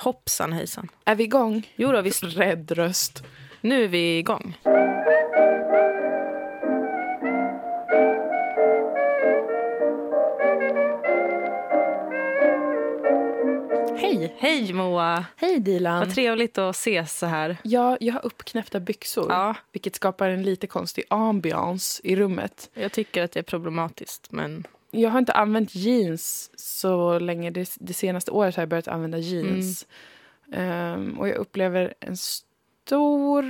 Hoppsan hejsan. Är vi igång? Jo då, visst. Rädd röst. Nu är vi igång. Hej! Hej Moa! Hej Dilan. Vad trevligt att ses så här. Ja, jag har uppknäppta byxor, Ja. vilket skapar en lite konstig ambiance i rummet. Jag tycker att det är problematiskt, men Jag har inte använt jeans så länge. Det, det senaste året har jag börjat använda jeans. Ehm, och jag upplever en stor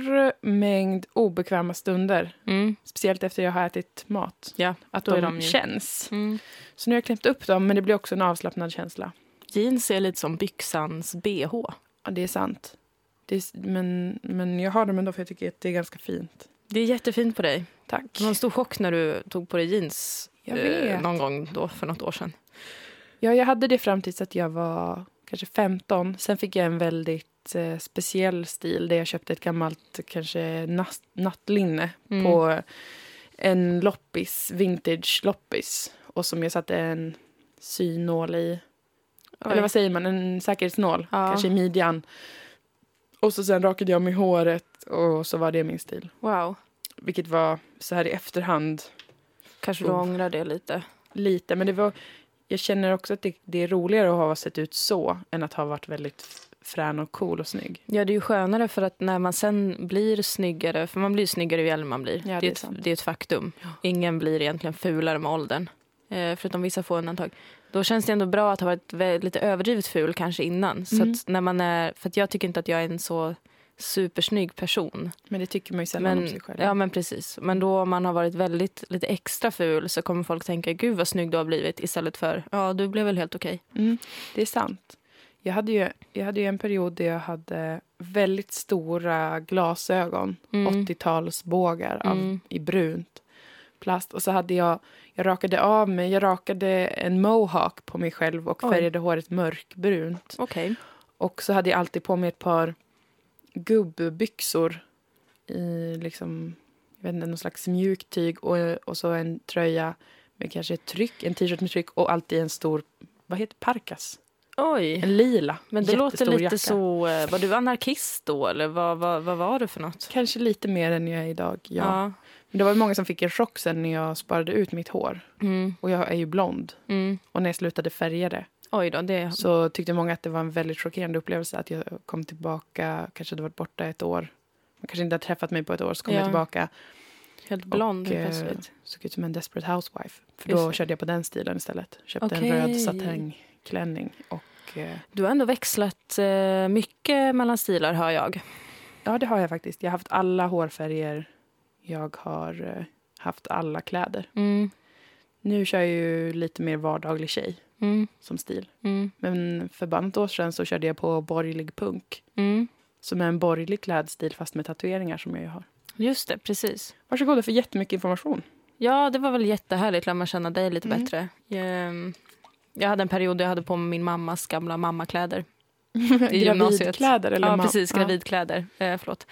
mängd obekväma stunder. mm, Speciellt efter jag har ätit mat. ja, Att de de känns. Mm. Så nu har jag klämt upp dem, men det blir också en avslappnad känsla. Jeans är lite som byxans bh. Ja, det är sant. Det är, men, men jag har dem ändå för jag tycker att det är ganska fint. Det är jättefint på dig. Tack. Det var en stor chock när du tog på dig jeans Jag eh, vet. någon gång då för något år sedan. Ja, jag hade det fram tills att jag var kanske 15. Sen fick jag en väldigt eh, speciell stil där jag köpte ett gammalt kanske natt, nattlinne Mm. på en loppis, vintage loppis. Och som jag satte en synål i. Oj. Eller vad säger man? En säkerhetsnål. Ja. Kanske i midjan. Och så sen rakade jag mig håret och så var det min stil. Wow. Vilket var så här i efterhand Kanske du ångrar det lite. lite. Men det var, jag känner också att det, det är roligare att ha sett ut så än att ha varit väldigt frän och cool och snygg. Ja, det är ju skönare för att när man sen blir snyggare, för man blir snyggare ju äldre man blir. Ja, det, det är ett, det är ett faktum. Ingen blir egentligen fulare med åldern. Eh, förutom vissa få undantag. Då känns det ändå bra att ha varit lite överdrivet ful kanske innan. Så Mm. att när man är, för att jag tycker inte att jag är en så supersnygg person. Men det tycker man ju sällan om Men, sig själv. ja, men precis. Men då om man har varit väldigt lite extra ful så kommer folk tänka gud vad snygg du har blivit istället för ja, du blev väl helt okej. Mm, det är sant. Jag hade, ju, jag hade ju en period där jag hade väldigt stora glasögon. Mm. 80-talsbågar av, Mm. i brunt plast. Och så hade jag, jag rakade av mig, jag rakade en mohawk på mig själv och Oj. färgade håret mörkbrunt. Okej. Och så hade jag alltid på mig ett par gubbbyxor i liksom, jag vet inte, någon slags mjukt tyg och, och så en tröja med kanske ett tryck, en t-shirt med tryck och alltid en stor, vad heter parkas? Oj. En lila, Men det låter lite jacka. så... eh, Var du anarkist då, eller vad, vad, vad var du för något? Kanske lite mer än jag är idag, ja. Men det var många som fick en chock sen när jag sparade ut mitt hår. Mm. Och jag är ju blond. Mm. Och när jag slutade färga det Oj då, det... så tyckte många att det var en väldigt chockerande upplevelse att jag kom tillbaka, kanske hade varit borta ett år. Man kanske inte hade träffat mig på ett år, så kom Ja. jag tillbaka Helt blond och eh, plötsligt. såg ut som en desperate housewife. För Just då det. körde jag på den stilen istället. Köpte Okej. en röd satängklänning. Och eh, Du har ändå växlat eh, mycket mellan stilar, hör jag. ja, det har jag faktiskt. Jag har haft alla hårfärger. Jag har haft alla kläder. Mm. Nu kör jag ju lite mer vardaglig tjej Mm. som stil. Mm. Men för bara ett år sedan så körde jag på borgerlig punk. Mm. Som är en borgerlig klädstil fast med tatueringar som jag ju har. Just det, precis. Varsågoda för jättemycket information. Ja, det var väl jättehärligt. Lär man känna dig lite Mm. bättre. Jag, jag hade en period där jag hade på mig min mammas gamla mammakläder. I. Gravidkläder eller ja, precis. Ja. Gravidkläder. Eh, förlåt.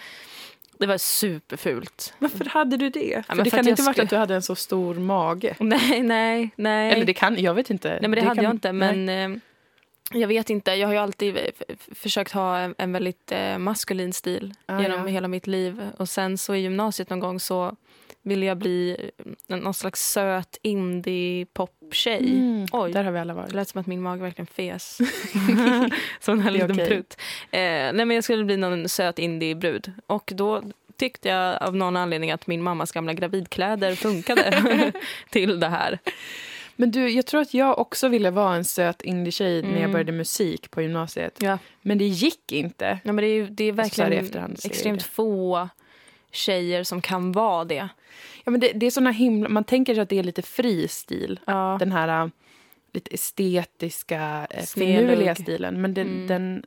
Det var superfult. Varför hade du det? för men det för kan inte varit skulle- att du hade en så stor mage. Nej, nej, nej. Eller det kan, jag vet inte. Nej, men det, hade kan, jag inte. nej. Men eh, jag vet inte. Jag har ju alltid försökt ha en, en väldigt eh, maskulin stil Ah, genom ja. hela mitt liv. Och sen så i gymnasiet någon gång så ville jag bli eh, någon slags söt indie-pop-tjej. Mm, Oj. Där har vi alla Det varit. lät som att min mage verkligen fes. som en Det liten okej. prutt. Eh, nej, men jag skulle bli någon söt indie-brud. Och då tyckte jag av någon anledning att min mammas gamla gravidkläder funkade till det här. Men du, jag tror att jag också ville vara en söt indie-tjej när jag Mm. började musik på gymnasiet. Ja. Men det gick inte. Ja, men det är, det är verkligen jag extremt det. få tjejer som kan vara det. Ja, men det, det är såna himla, man tänker sig att det är lite fri stil. Ja. Den här äh, lite estetiska, äh, finurliga stilen. Men den, Mm. den,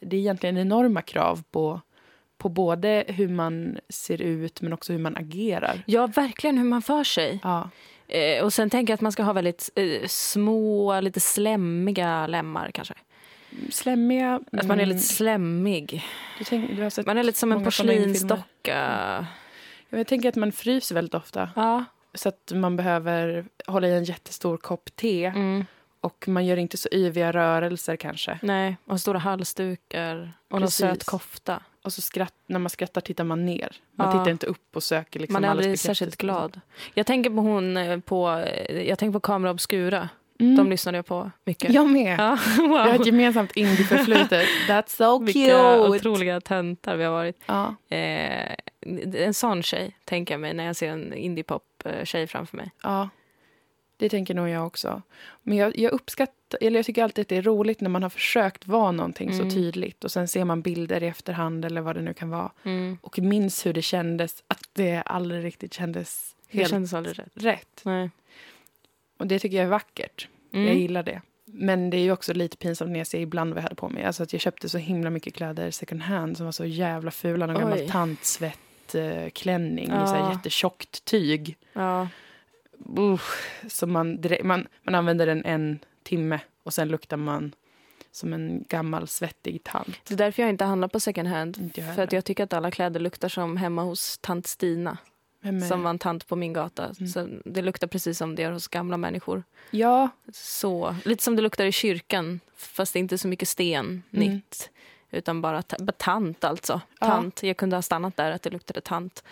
det är egentligen enorma krav på, på både hur man ser ut men också hur man agerar. ja, verkligen hur man för sig. Ja. Eh, och sen tänker jag att man ska ha väldigt eh, små, lite slämmiga lemmar kanske. Slemmiga. Att man är mm, lite slemmig. tänk, Man är lite som en porslinsdocka. Jag tänker att man fryser väldigt ofta. Ja. Så att man behöver hålla i en jättestor kopp te Mm. Och man gör inte så yviga rörelser kanske. Nej, och stora halsdukar och Precis. söt kofta. Och så skratt, när man skrattar tittar man ner. Man Ja. tittar inte upp och söker liksom Man är aldrig särskilt glad. Jag tänker på hon eh, på, eh, jag tänker på Kamera Obscura. Mm. De lyssnade jag på mycket. Jag med. Ja, Vi har ett wow. gemensamt indieförflutet. That's so Vilka cute! otroliga töntar vi har varit. Ja. Eh, en sån tjej tänker jag mig när jag ser en indiepop-tjej framför mig. ja, det tänker nog jag också. Men jag, jag uppskattar, eller jag tycker alltid att det är roligt när man har försökt vara någonting Mm. så tydligt och sen ser man bilder i efterhand eller vad det nu kan vara Mm. och minns hur det kändes, att det aldrig riktigt kändes Det helt kändes aldrig rätt. rätt. Nej. Och det tycker jag är vackert. Jag Mm. gillar det. Men det är ju också lite pinsamt när jag ser ibland vad jag hade på mig. Alltså att jag köpte så himla mycket kläder second hand som var så jävla fula. Någon Oj. gammal tantsvettklänning i så här Ja. jättetjockt tyg. Ja. Usch, som man, man, man använder den en timme och sen luktar man som en gammal svettig tant. Det är därför jag inte handlar på second hand. För att jag tycker att alla kläder luktar som hemma hos tant Stina. Som var en tant på min gata. Mm. Så det luktar precis som det gör hos gamla människor. Ja, Så, lite som det luktar i kyrkan, fast det är inte så mycket sten, Mm. nitt. Utan bara, ta- bara tant alltså. Ja. Tant. Jag kunde ha stannat där att det luktade tant.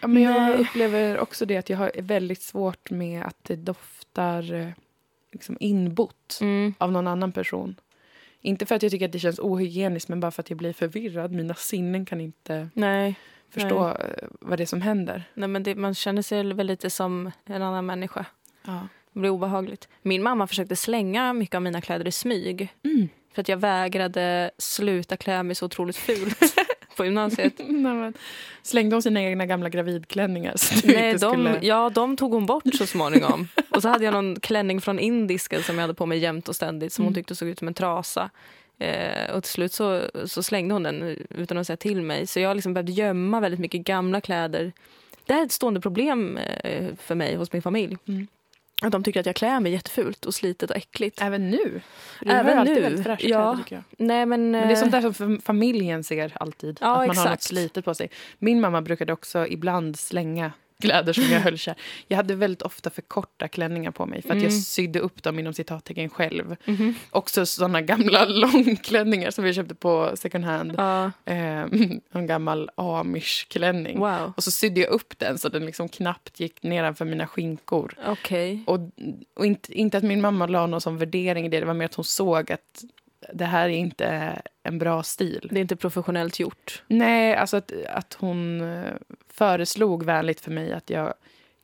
Ja, men jag Nej. upplever också det att jag har väldigt svårt med att det doftar eh, liksom inbott Mm. av någon annan person. Inte för att jag tycker att det känns ohygieniskt men bara för att jag blir förvirrad. Mina sinnen kan inte Nej. förstå eh, vad det är som händer. Nej men det, man känner sig väl lite som en annan människa. Ja. Det blir obehagligt. Min mamma försökte slänga mycket av mina kläder i smyg. Mm. För att jag vägrade sluta klä mig så otroligt fult på gymnasiet. Nej, slängde hon sina egna gamla gravidklänningar? Nej, de, skulle... ja, de tog hon bort så småningom. Och så hade jag någon klänning från indisken som jag hade på mig jämt och ständigt som hon Mm. tyckte såg ut som en trasa. Eh, och till slut så, så slängde hon den utan att säga till mig. Så jag liksom behövt gömma väldigt mycket gamla kläder. Det här är ett stående problem eh, för mig hos min familj. Mm. Att de tycker att jag klär mig jättefult och slitet och äckligt. Även nu? Du Även nu, väldigt fräscha ja. kläder. Nej, men, Men det är sånt eh, där som fam- familjen ser alltid. Ja, att man har något exakt. slitet på sig. Min mamma brukade också ibland slänga kläder som jag höll kär. Jag hade väldigt ofta för korta klänningar på mig för att jag Mm. sydde upp dem inom citattecken själv. mhm. Också såna gamla långklänningar som vi köpte på second hand. Ja, Eh, en gammal amish-klänning. wow. Och så sydde jag upp den så den liksom knappt gick nedanför mina skinkor. Okej. Och, och inte, inte att min mamma la någon sån värdering i det, det var mer att hon såg att det här är inte en bra stil. Det är inte professionellt gjort. Nej, alltså att, att hon eh, föreslog vänligt för mig att jag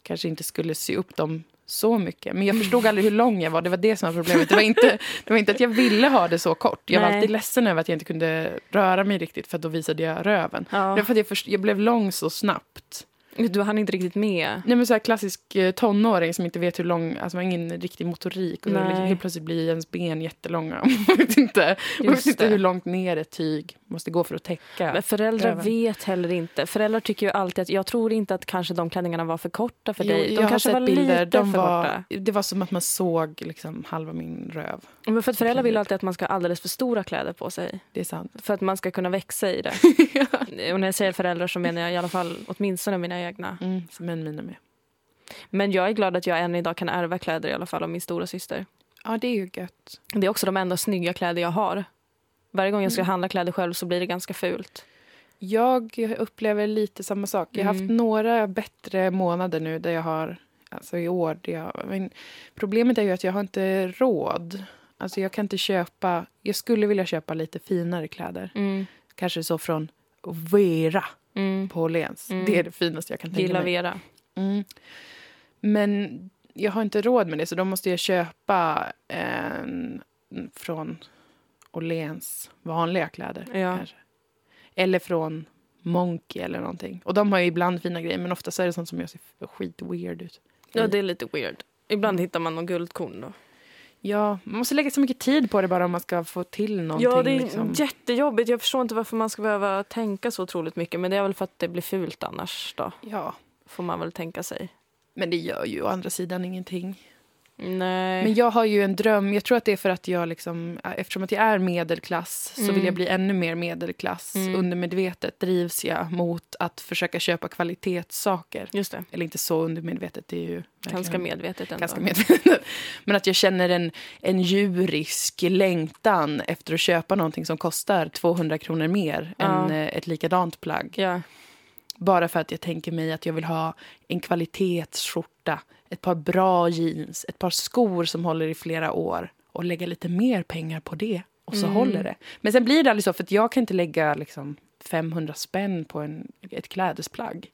kanske inte skulle sy upp dem så mycket. Men jag förstod aldrig hur lång jag var. Det var det som var problemet. Det var inte, det var inte att jag ville ha det så kort. Jag var Nej. alltid ledsen över att jag inte kunde röra mig riktigt för då visade jag röven. Det Ja. var för att jag, först, jag blev lång så snabbt. Du hann inte riktigt med. Nej, men så här klassisk eh, tonåring som inte vet hur lång, alltså man har ingen riktig motorik. Och Nej. helt plötsligt blir ens ben jättelånga. Man vet inte, man vet inte hur långt ner ett tyg måste gå för att täcka. Men föräldrar Röven. vet heller inte. Föräldrar tycker ju alltid att jag tror inte att kanske de klänningarna var för korta för Jo, dig. De kanske var bilder. lite De för var, korta. det var som att man såg liksom halva min röv. Men för att föräldrar vill alltid att man ska ha alldeles för stora kläder på sig. Det är sant. För att man ska kunna växa i det. Och när jag säger föräldrar så menar jag i alla fall åtminstone mina egna. Mm, men mina med. Men jag är glad att jag än idag kan ärva kläder i alla fall av min stora syster. Ja, det är ju gött. Det är också de enda snygga kläder jag har. Varje gång jag ska Mm. handla kläder själv så blir det ganska fult. Jag upplever lite samma sak. Jag har haft Mm. några bättre månader nu där jag har, alltså i år, jag, men problemet är ju att jag har inte råd. Alltså jag kan inte köpa, jag skulle vilja köpa lite finare kläder. Mm. Kanske så från Vera Mm. på Åhléns. Mm. Det är det finaste jag kan tänka Gilla mig. Vera. Mm. Men jag har inte råd med det så då måste jag köpa en från Åhléns vanliga kläder. Ja. Eller från Monkey eller någonting. Och de har ju ibland fina grejer men ofta är det sånt som jag ser skit weird ut. Ja, det är lite weird. Ibland hittar man någon guldkorn då. Ja, man måste lägga så mycket tid på det bara om man ska få till någonting. Ja, det är liksom. jättejobbigt. Jag förstår inte varför man ska behöva tänka så otroligt mycket. Men det är väl för att det blir fult annars då. ja, Får man väl tänka sig. men det gör ju å andra sidan ingenting. Nej. Men jag har ju en dröm. Jag tror att det är för att jag liksom, eftersom att jag är medelklass så vill Mm. jag bli ännu mer medelklass. Mm. Undermedvetet drivs jag mot att försöka köpa kvalitetssaker. Just det. Eller inte så undermedvetet, det är ju Ganska medvetet ändå. ganska medvetet. Men att jag känner en, en djurisk längtan efter att köpa någonting som kostar 200 kronor mer Ja. än eh, ett likadant plagg. Ja. Bara för att jag tänker mig att jag vill ha en kvalitetsskjorta, ett par bra jeans, ett par skor som håller i flera år och lägga lite mer pengar på det. Och så Mm. håller det. Men sen blir det aldrig så, för att jag kan inte lägga liksom 500 spänn på en, ett klädesplagg.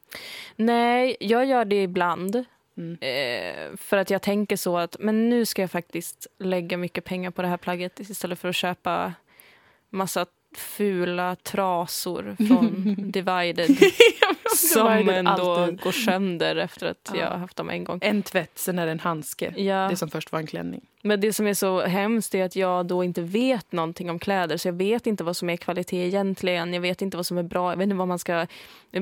Nej, jag gör det ibland. Mm. Eh, för att jag tänker så att men nu ska jag faktiskt lägga mycket pengar på det här plagget istället för att köpa massa fula trasor från Divided som ändå alltid. går sönder efter att Ja. jag har haft dem en gång. En tvätt, sen är det en handske. Ja. Det som först var en klänning. Men det som är så hemskt är att jag då inte vet någonting om kläder. Så jag vet inte vad som är kvalitet egentligen. Jag vet inte vad som är bra. Jag vet inte vad man ska...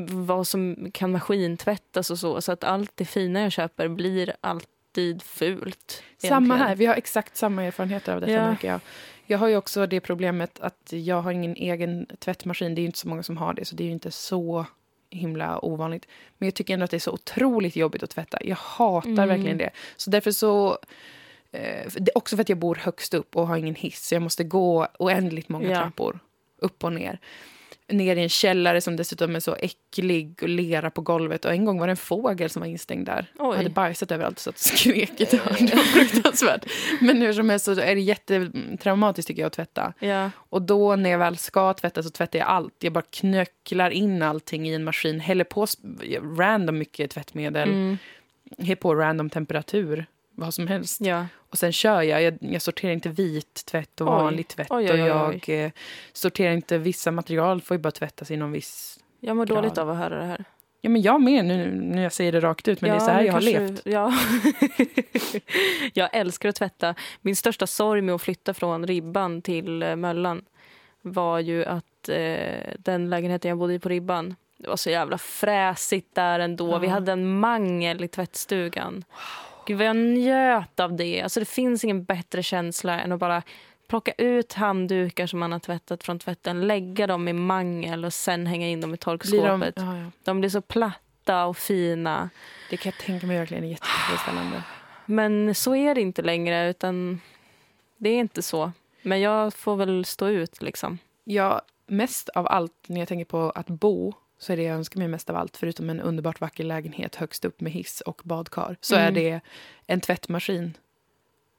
Vad som kan maskintvättas och så. Så att allt det fina jag köper blir alltid fult. Samma egentligen. här. Vi har exakt samma erfarenheter av detta Ja. jag. Jag har ju också det problemet att jag har ingen egen tvättmaskin. Det är inte så många som har det, så det är ju inte så himla ovanligt. Men jag tycker ändå att det är så otroligt jobbigt att tvätta. Jag hatar Mm. verkligen det. Så därför så... Eh, också för att jag bor högst upp och har ingen hiss. Så jag måste gå oändligt många Ja. trappor. Upp och ner. Ner i en källare som dessutom är så äcklig och lera på golvet. Och en gång var det en fågel som var instängd där. Oj. Jag hade bajsat överallt så att skrek i hörn. Det var fruktansvärt. Men hur som helst så är det jättetraumatiskt tycker jag att tvätta. Ja. Och då när jag väl ska tvätta så tvättar jag allt. Jag bara knöcklar in allting i en maskin. Häller på random mycket tvättmedel. Mm. Häller på random temperatur. Vad som helst. ja. Och sen kör jag. Jag, jag sorterar inte vit tvätt och Oj. vanlig tvätt. Oj, oj, Och jag eh, sorterar inte vissa material. får ju bara tvättas inom viss... Jag mår Bra. dåligt av att höra det här. Ja men jag med nu när jag säger det rakt ut. Men det är så här jag har levt. Ja. jag älskar att tvätta. Min största sorg med att flytta från Ribban till eh, Möllan var ju att eh, den lägenheten jag bodde i på Ribban det var så jävla fräsigt där ändå. Ja. Vi hade en mangel i tvättstugan. Gud vad jag njöt av det. Alltså det finns ingen bättre känsla än att bara plocka ut handdukar som man har tvättat från tvätten, lägga dem i mangel och sen hänga in dem i Blir torkskåpet. de, ja, ja. de blir så platta och fina. Det kan jag tänka mig verkligen är jättetillfredsställande. Men så är det inte längre, utan det är inte så. Men jag får väl stå ut liksom. Ja, mest av allt när jag tänker på att bo så är det jag önskar mig mest av allt, förutom en underbart vacker lägenhet högst upp med hiss och badkar, så Mm. är det en tvättmaskin.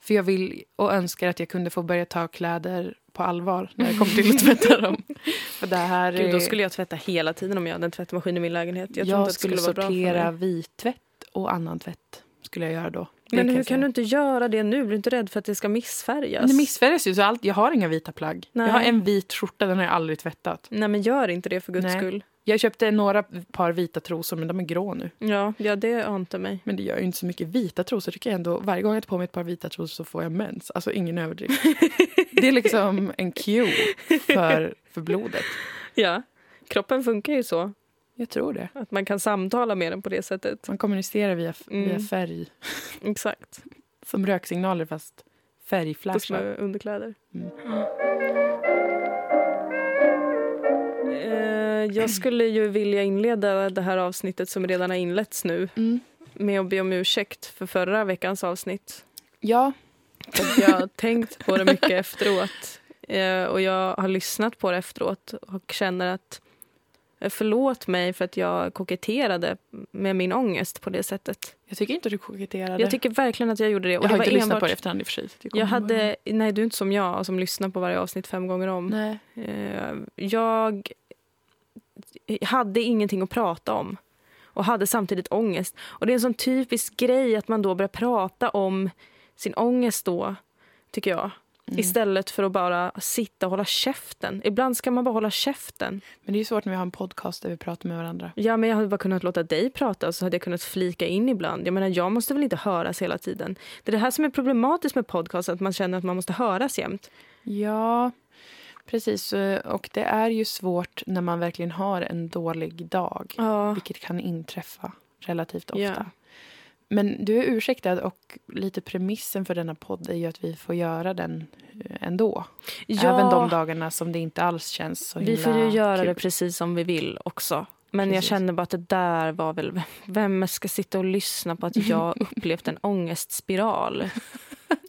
För jag vill och önskar att jag kunde få börja ta kläder på allvar när det kommer till att tvätta dem. För det här Gud, är... då skulle jag tvätta hela tiden om jag hade en tvättmaskin i min lägenhet. Jag, jag, skulle, skulle sortera mig. vit tvätt och annan tvätt. Skulle jag göra då. Men hur jag kan du inte göra det nu? Blir du inte rädd för att det ska missfärgas? Men det missfärgas ju, så allt, jag har inga vita plagg. Nej. Jag har en vit skjorta, den har jag aldrig tvättat. Nej, men gör inte det för guds Nej. skull. Jag köpte några par vita trosor, men de är grå nu. Ja, ja, det ante mig. Men det gör ju inte så mycket vita trosor. Tycker jag ändå. Varje gång jag tar på mig ett par vita trosor så får jag mens. Alltså ingen överdrift. det är liksom en cue för, för blodet. Ja, kroppen funkar ju så. Jag tror det. Att man kan samtala med den på det sättet. Man kommunicerar via, Mm. via färg. Exakt. Som röksignaler fast Fast färgflashar. med underkläder. Mm. Eh, Jag skulle ju vilja inleda det här avsnittet som redan har inletts nu Mm. med att be om ursäkt för förra veckans avsnitt. Ja, att jag har tänkt på det mycket efteråt. Eh, Och jag har lyssnat på det efteråt och känner att eh, förlåt mig för att jag koketterade med min ångest på det sättet. jag tycker inte du koketterade. Jag tycker verkligen att jag gjorde det. jag Och har det inte var lyssnat enbart, på det efterhand i och för sig. Jag hade, nej, du är inte som jag som lyssnar på varje avsnitt fem gånger om. Nej. Eh, Jag hade ingenting att prata om och hade samtidigt ångest. Och Det är en sån typisk grej att man då börjar prata om sin ångest då, tycker jag. Mm. Istället för att bara sitta och hålla käften. Ibland ska man bara hålla käften. Men det är ju svårt när vi har en podcast där vi pratar med varandra. Ja, men jag hade bara kunnat låta dig prata så hade jag kunnat flika in ibland. Jag menar, jag måste väl inte höras hela tiden. Det är det här som är problematiskt med podcast, att man känner att man måste höras jämt. Ja, precis. Eh, Och det är ju svårt när man verkligen har en dålig dag. Ja. Vilket kan inträffa relativt ofta. Ja. Men du är ursäktad och lite premissen för denna podd är ju att vi får göra den eh, ändå. Även de dagarna som det inte alls känns så Vi får ju göra kul. det precis som vi vill också. Men jag Precis. kände bara att det där var väl... Vem ska sitta och lyssna på att jag upplevt en ångestspiral?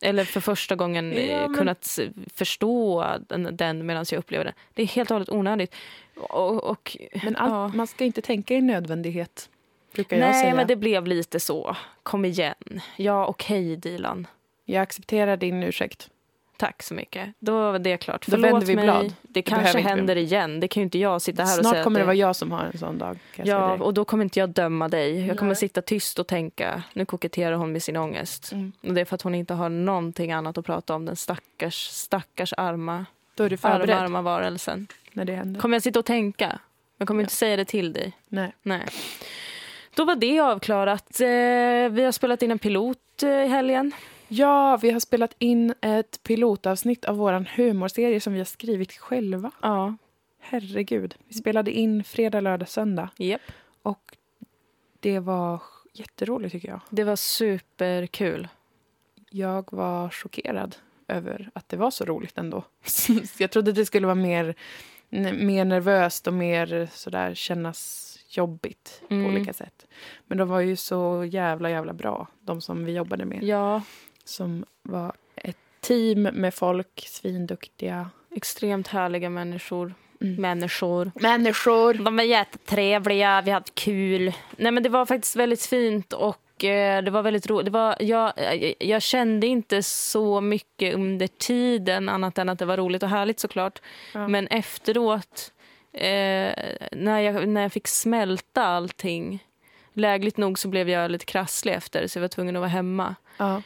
Eller för första gången eh, Ja, men- kunnat förstå den, den medan jag upplever det. Det är helt och hållet onödigt. Och, och, Men allt, ja. man ska inte tänka i nödvändighet, brukar jag Nej, säga. men det blev lite så. Kom igen. Ja, okej, Dilan. Jag accepterar din ursäkt. Tack så mycket. Då var det klart. Då Förlåt vänder vi mig. blad. Det behöver kanske inte vi. händer igen. Det kan ju inte jag sitta här och Snart säga. kommer det vara jag som har en sån dag. Ja, och då kommer inte jag döma dig. Jag kommer Nej. sitta tyst och tänka, nu koketterar hon med sin ångest. Mm. Och det är för att hon inte har någonting annat att prata om, den stackars, stackars arma, Då är du arma, förberedd arma varelsen. när det händer. Kommer jag sitta och tänka? Jag kommer inte säga det till dig. Nej. Nej. Då var det avklarat. Eh, vi har spelat in en pilot eh, i helgen. Ja, vi har spelat in ett pilotavsnitt av vår humorserie som vi har skrivit själva. Ja. Herregud. Vi spelade in fredag, lördag, söndag. Yep. Och det var jätteroligt tycker jag. Det var superkul. Jag var chockerad över att det var så roligt ändå. Jag trodde det skulle vara mer, mer nervöst och mer sådär kännas jobbigt Mm. på olika sätt. Men de var ju så jävla, jävla bra, de som vi jobbade med. Ja, Som var ett team med folk, svinduktiga. extremt härliga människor. Mm. Människor. Människor! De var jättetrevliga, vi hade kul. Nej, men det var faktiskt väldigt fint och eh, det var väldigt roligt. Det var, jag, jag, jag kände inte så mycket under tiden annat än att det var roligt och härligt såklart. Ja. Men efteråt, eh, när, jag, när jag fick smälta allting lägligt nog så blev jag lite krasslig efter så jag var tvungen att vara hemma Ja.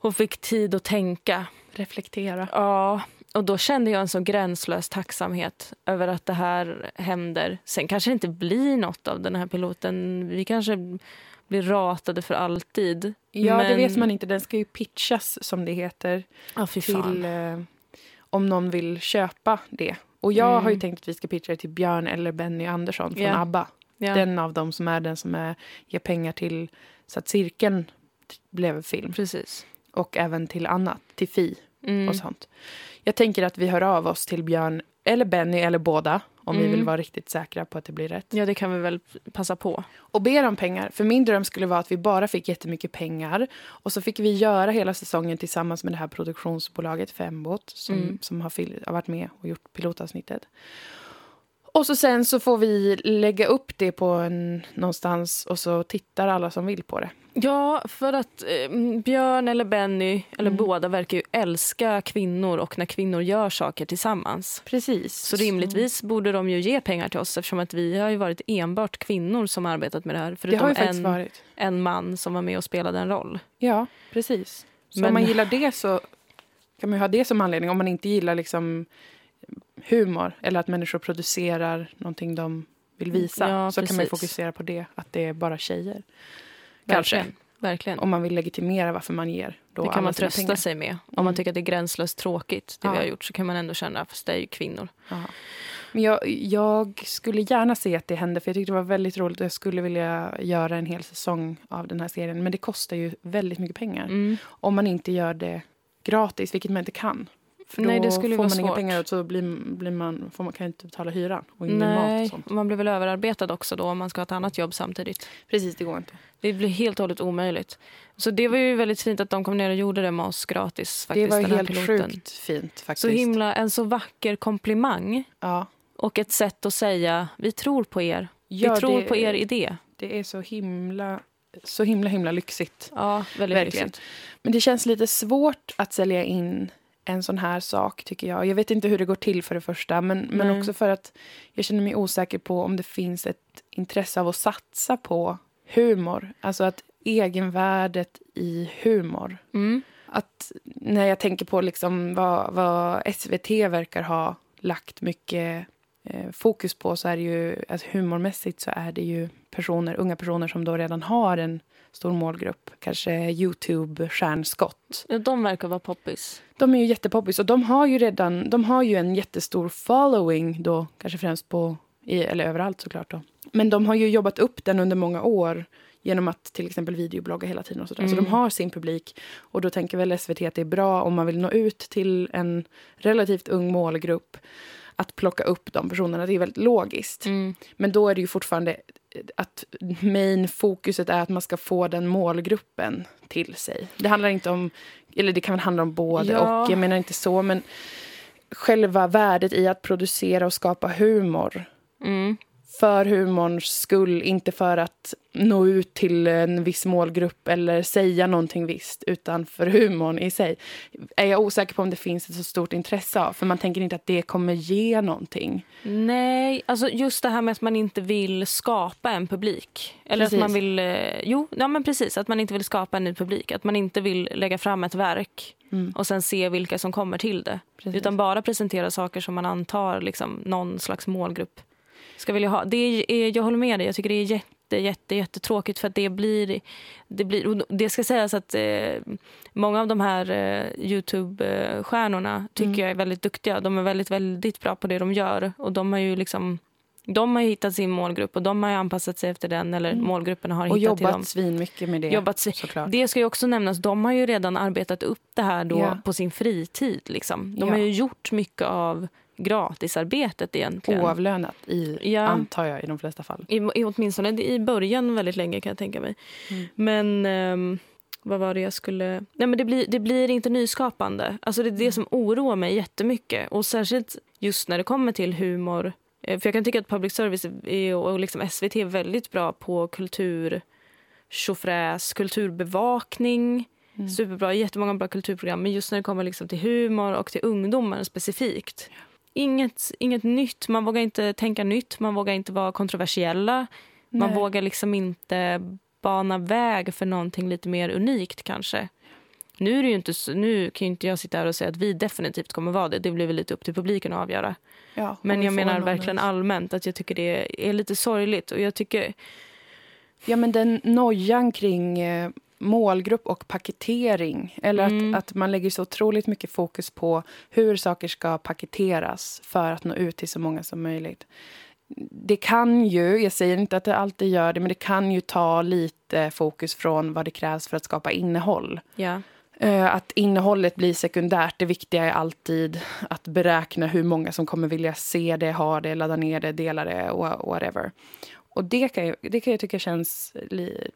Och fick tid att tänka. Reflektera. Ja, och då kände jag en så gränslös tacksamhet över att det här händer. Sen kanske det inte blir något av den här piloten. Vi kanske blir ratade för alltid. Ja, det Men- vet man inte. Den ska ju pitchas, som det heter, fan. till eh, om någon vill köpa det. Och jag Mm. har ju tänkt att vi ska pitcha det till Björn eller Benny Andersson från Ja. ABBA. Ja. Den av dem som är den som är, ger pengar till så att cirkeln blev film. Precis. Och även till annat, till Fi Mm. och sånt. Jag tänker att vi hör av oss till Björn eller Benny eller båda om vi Mm. vill vara riktigt säkra på att det blir rätt. Ja, det kan vi väl passa på. Och ber om pengar. För min dröm skulle vara att vi bara fick jättemycket pengar. Och så fick vi göra hela säsongen tillsammans med det här produktionsbolaget Fembot som, Mm. som har, har varit med och gjort pilotavsnittet. Och så sen så får vi lägga upp det på en, någonstans och så tittar alla som vill på det. Ja, för att eh, Björn eller Benny, eller Mm. båda, verkar ju älska kvinnor och när kvinnor gör saker tillsammans. Precis. Så rimligtvis borde de ju ge pengar till oss eftersom att vi har ju varit enbart kvinnor som arbetat med det här. Det Förutom har ju faktiskt en, varit. en man som var med och spelade en roll. Ja, precis. Så Men- om man gillar det så kan man ju ha det som anledning. Om man inte gillar liksom humor eller att människor producerar någonting de vill visa Ja, så kan man precis. fokusera på det, att det är bara tjejer. Kanske. Verkligen. Verkligen. Om man vill legitimera varför man ger då det kan man trösta pengar. sig med. Om Mm. man tycker att det är gränslöst tråkigt, det vi Ja. har gjort, så kan man ändå känna, fast det är ju kvinnor. Ja. Men jag, jag skulle gärna se att det hände, för jag tyckte det var väldigt roligt jag skulle vilja göra en hel säsong av den här serien. Men det kostar ju väldigt mycket pengar. Mm. Om man inte gör det gratis, vilket man inte kan. För Nej, då det skulle ju får man inga pengar och så blir, blir man, får man, kan ju inte betala hyran och ingen mat och Nej, sånt. man blir väl överarbetad också då om man ska ha ett annat jobb samtidigt. Precis, det går inte. Det blir helt och hållet omöjligt. Så det var ju väldigt fint att de kom ner och gjorde det med oss gratis. Faktiskt, det var helt piloten. sjukt fint faktiskt. Så himla, en så vacker komplimang ja. och ett sätt att säga vi tror på er. Ja, vi tror det, på er idé. Det är så himla, så himla, himla lyxigt. Ja, väldigt Verkligen. lyxigt. Men det känns lite svårt att sälja in en sån här sak, tycker jag. Jag vet inte hur det går till för det första, men, men Nej. också för att jag känner mig osäker på om det finns ett intresse av att satsa på humor. Alltså att egenvärdet i humor. Mm. Att när jag tänker på liksom vad, vad SVT verkar ha lagt mycket eh, fokus på så är det ju, alltså humormässigt så är det ju personer, unga personer som då redan har en stor målgrupp. Kanske Youtube-stjärnskott. Ja, de verkar vara poppis. De är ju jättepoppis och de har ju redan, de har ju en jättestor following då, kanske främst på, i, eller överallt såklart då. Men de har ju jobbat upp den under många år genom att till exempel videoblogga hela tiden. och sådär. Så Mm. de har sin publik. Och då tänker väl SVT att det är bra om man vill nå ut till en relativt ung målgrupp att plocka upp de personerna. Det är väldigt logiskt. Mm. Men då är det ju fortfarande att main fokuset är att man ska få den målgruppen till sig. Det handlar inte om, eller det kan handla om både Ja. och, jag menar inte så, men själva värdet i att producera och skapa humor Mm. För humorns skull, inte för att nå ut till en viss målgrupp eller säga någonting visst, utan för humorn i sig. Är jag osäker på om det finns ett så stort intresse av, för man tänker inte att det kommer ge någonting. Nej, alltså just det här med att man inte vill skapa en publik. Eller Precis. att man vill... eh, Jo, ja, men precis. Att man inte vill skapa en ny publik. Att man inte vill lägga fram ett verk Mm. och sen se vilka som kommer till det. Precis. Utan bara presentera saker som man antar liksom, någon slags målgrupp ska vilja ha. Det är, jag håller med dig. Jag tycker det är jätte, jätte, jättetråkigt för att det blir... Det, blir, det ska sägas att eh, många av de här eh, Youtube-stjärnorna tycker Mm. jag är väldigt duktiga. De är väldigt, väldigt bra på det de gör. Och de har ju liksom... De har hittat sin målgrupp och de har ju anpassat sig efter den. Eller Mm. målgrupperna har Och hittat jobbat svinmycket med det, Jobbat svin- såklart. Det ska ju också nämnas, de har ju redan arbetat upp det här då Ja. på sin fritid. Liksom. De Ja. har ju gjort mycket av gratisarbetet egentligen. Oavlönat, i, Ja. antar jag, i de flesta fall. I, i, åtminstone i början väldigt länge kan jag tänka mig. Mm. Men ehm, vad var det jag skulle... Nej, men det, blir, det blir inte nyskapande. Alltså det är Mm. det som oroar mig jättemycket. Och särskilt just när det kommer till humor. Eh, För jag kan tycka att public service och liksom SVT är väldigt bra på kultur tjofräs, kulturbevakning. Mm. Superbra, jättemånga bra kulturprogram. Men just när det kommer liksom till humor och till ungdomar specifikt. Inget, inget nytt. Man vågar inte tänka nytt. Man vågar inte vara kontroversiella. Man Nej. vågar liksom inte bana väg för någonting lite mer unikt kanske. Nu, är det inte, nu kan ju inte jag sitta här och säga att vi definitivt kommer vara det. Det blir väl lite upp till publiken att avgöra. Ja, Men jag menar verkligen allmänt att jag tycker det är lite sorgligt. Och jag tycker... Ja, men den nojan kring eh, målgrupp och paketering. Eller Mm. att, att man lägger så otroligt mycket fokus på hur saker ska paketeras för att nå ut till så många som möjligt. Det kan ju, jag säger inte att det alltid gör det, men det kan ju ta lite fokus från vad det krävs för att skapa innehåll. Ja. Eh, Att innehållet blir sekundärt. Det viktiga är alltid att beräkna hur många som kommer vilja se det, ha det, ladda ner det, dela det och whatever. Och det kan, jag, det kan jag tycka känns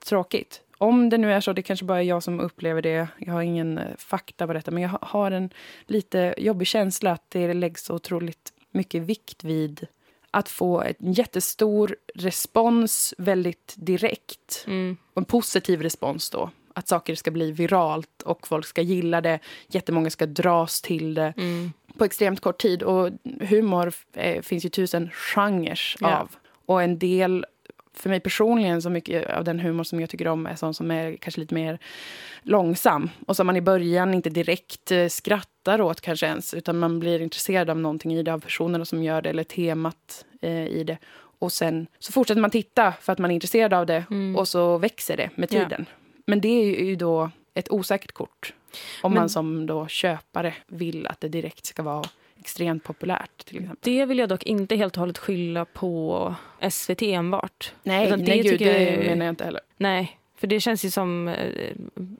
tråkigt. Om det nu är så, det kanske bara är jag som upplever det. Jag har ingen eh, fakta på detta, men jag ha- har en lite jobbig känsla att det läggs så otroligt mycket vikt vid att få en jättestor respons väldigt direkt Mm. en positiv respons då. Att saker ska bli viralt och folk ska gilla det. Jättemånga ska dras till det Mm. på extremt kort tid. Och humor eh, finns ju tusen genrer Ja. av. Och en del, för mig personligen, så mycket av den humor som jag tycker om är sån som är kanske lite mer långsam. Och som man i början inte direkt eh, skrattar åt kanske ens. Utan man blir intresserad av någonting i det, av personerna som gör det eller temat eh, i det. Och sen så fortsätter man titta för att man är intresserad av det. Mm. Och så växer det med Ja. tiden. Men det är ju då ett osäkert kort. Om Men- man som då köpare vill att det direkt ska vara extremt populärt. till exempel. Det vill jag dock inte helt och hållet skylla på SVT enbart. Nej, Utan nej gud, jag det är- menar jag inte heller. Nej, för det känns ju som eh,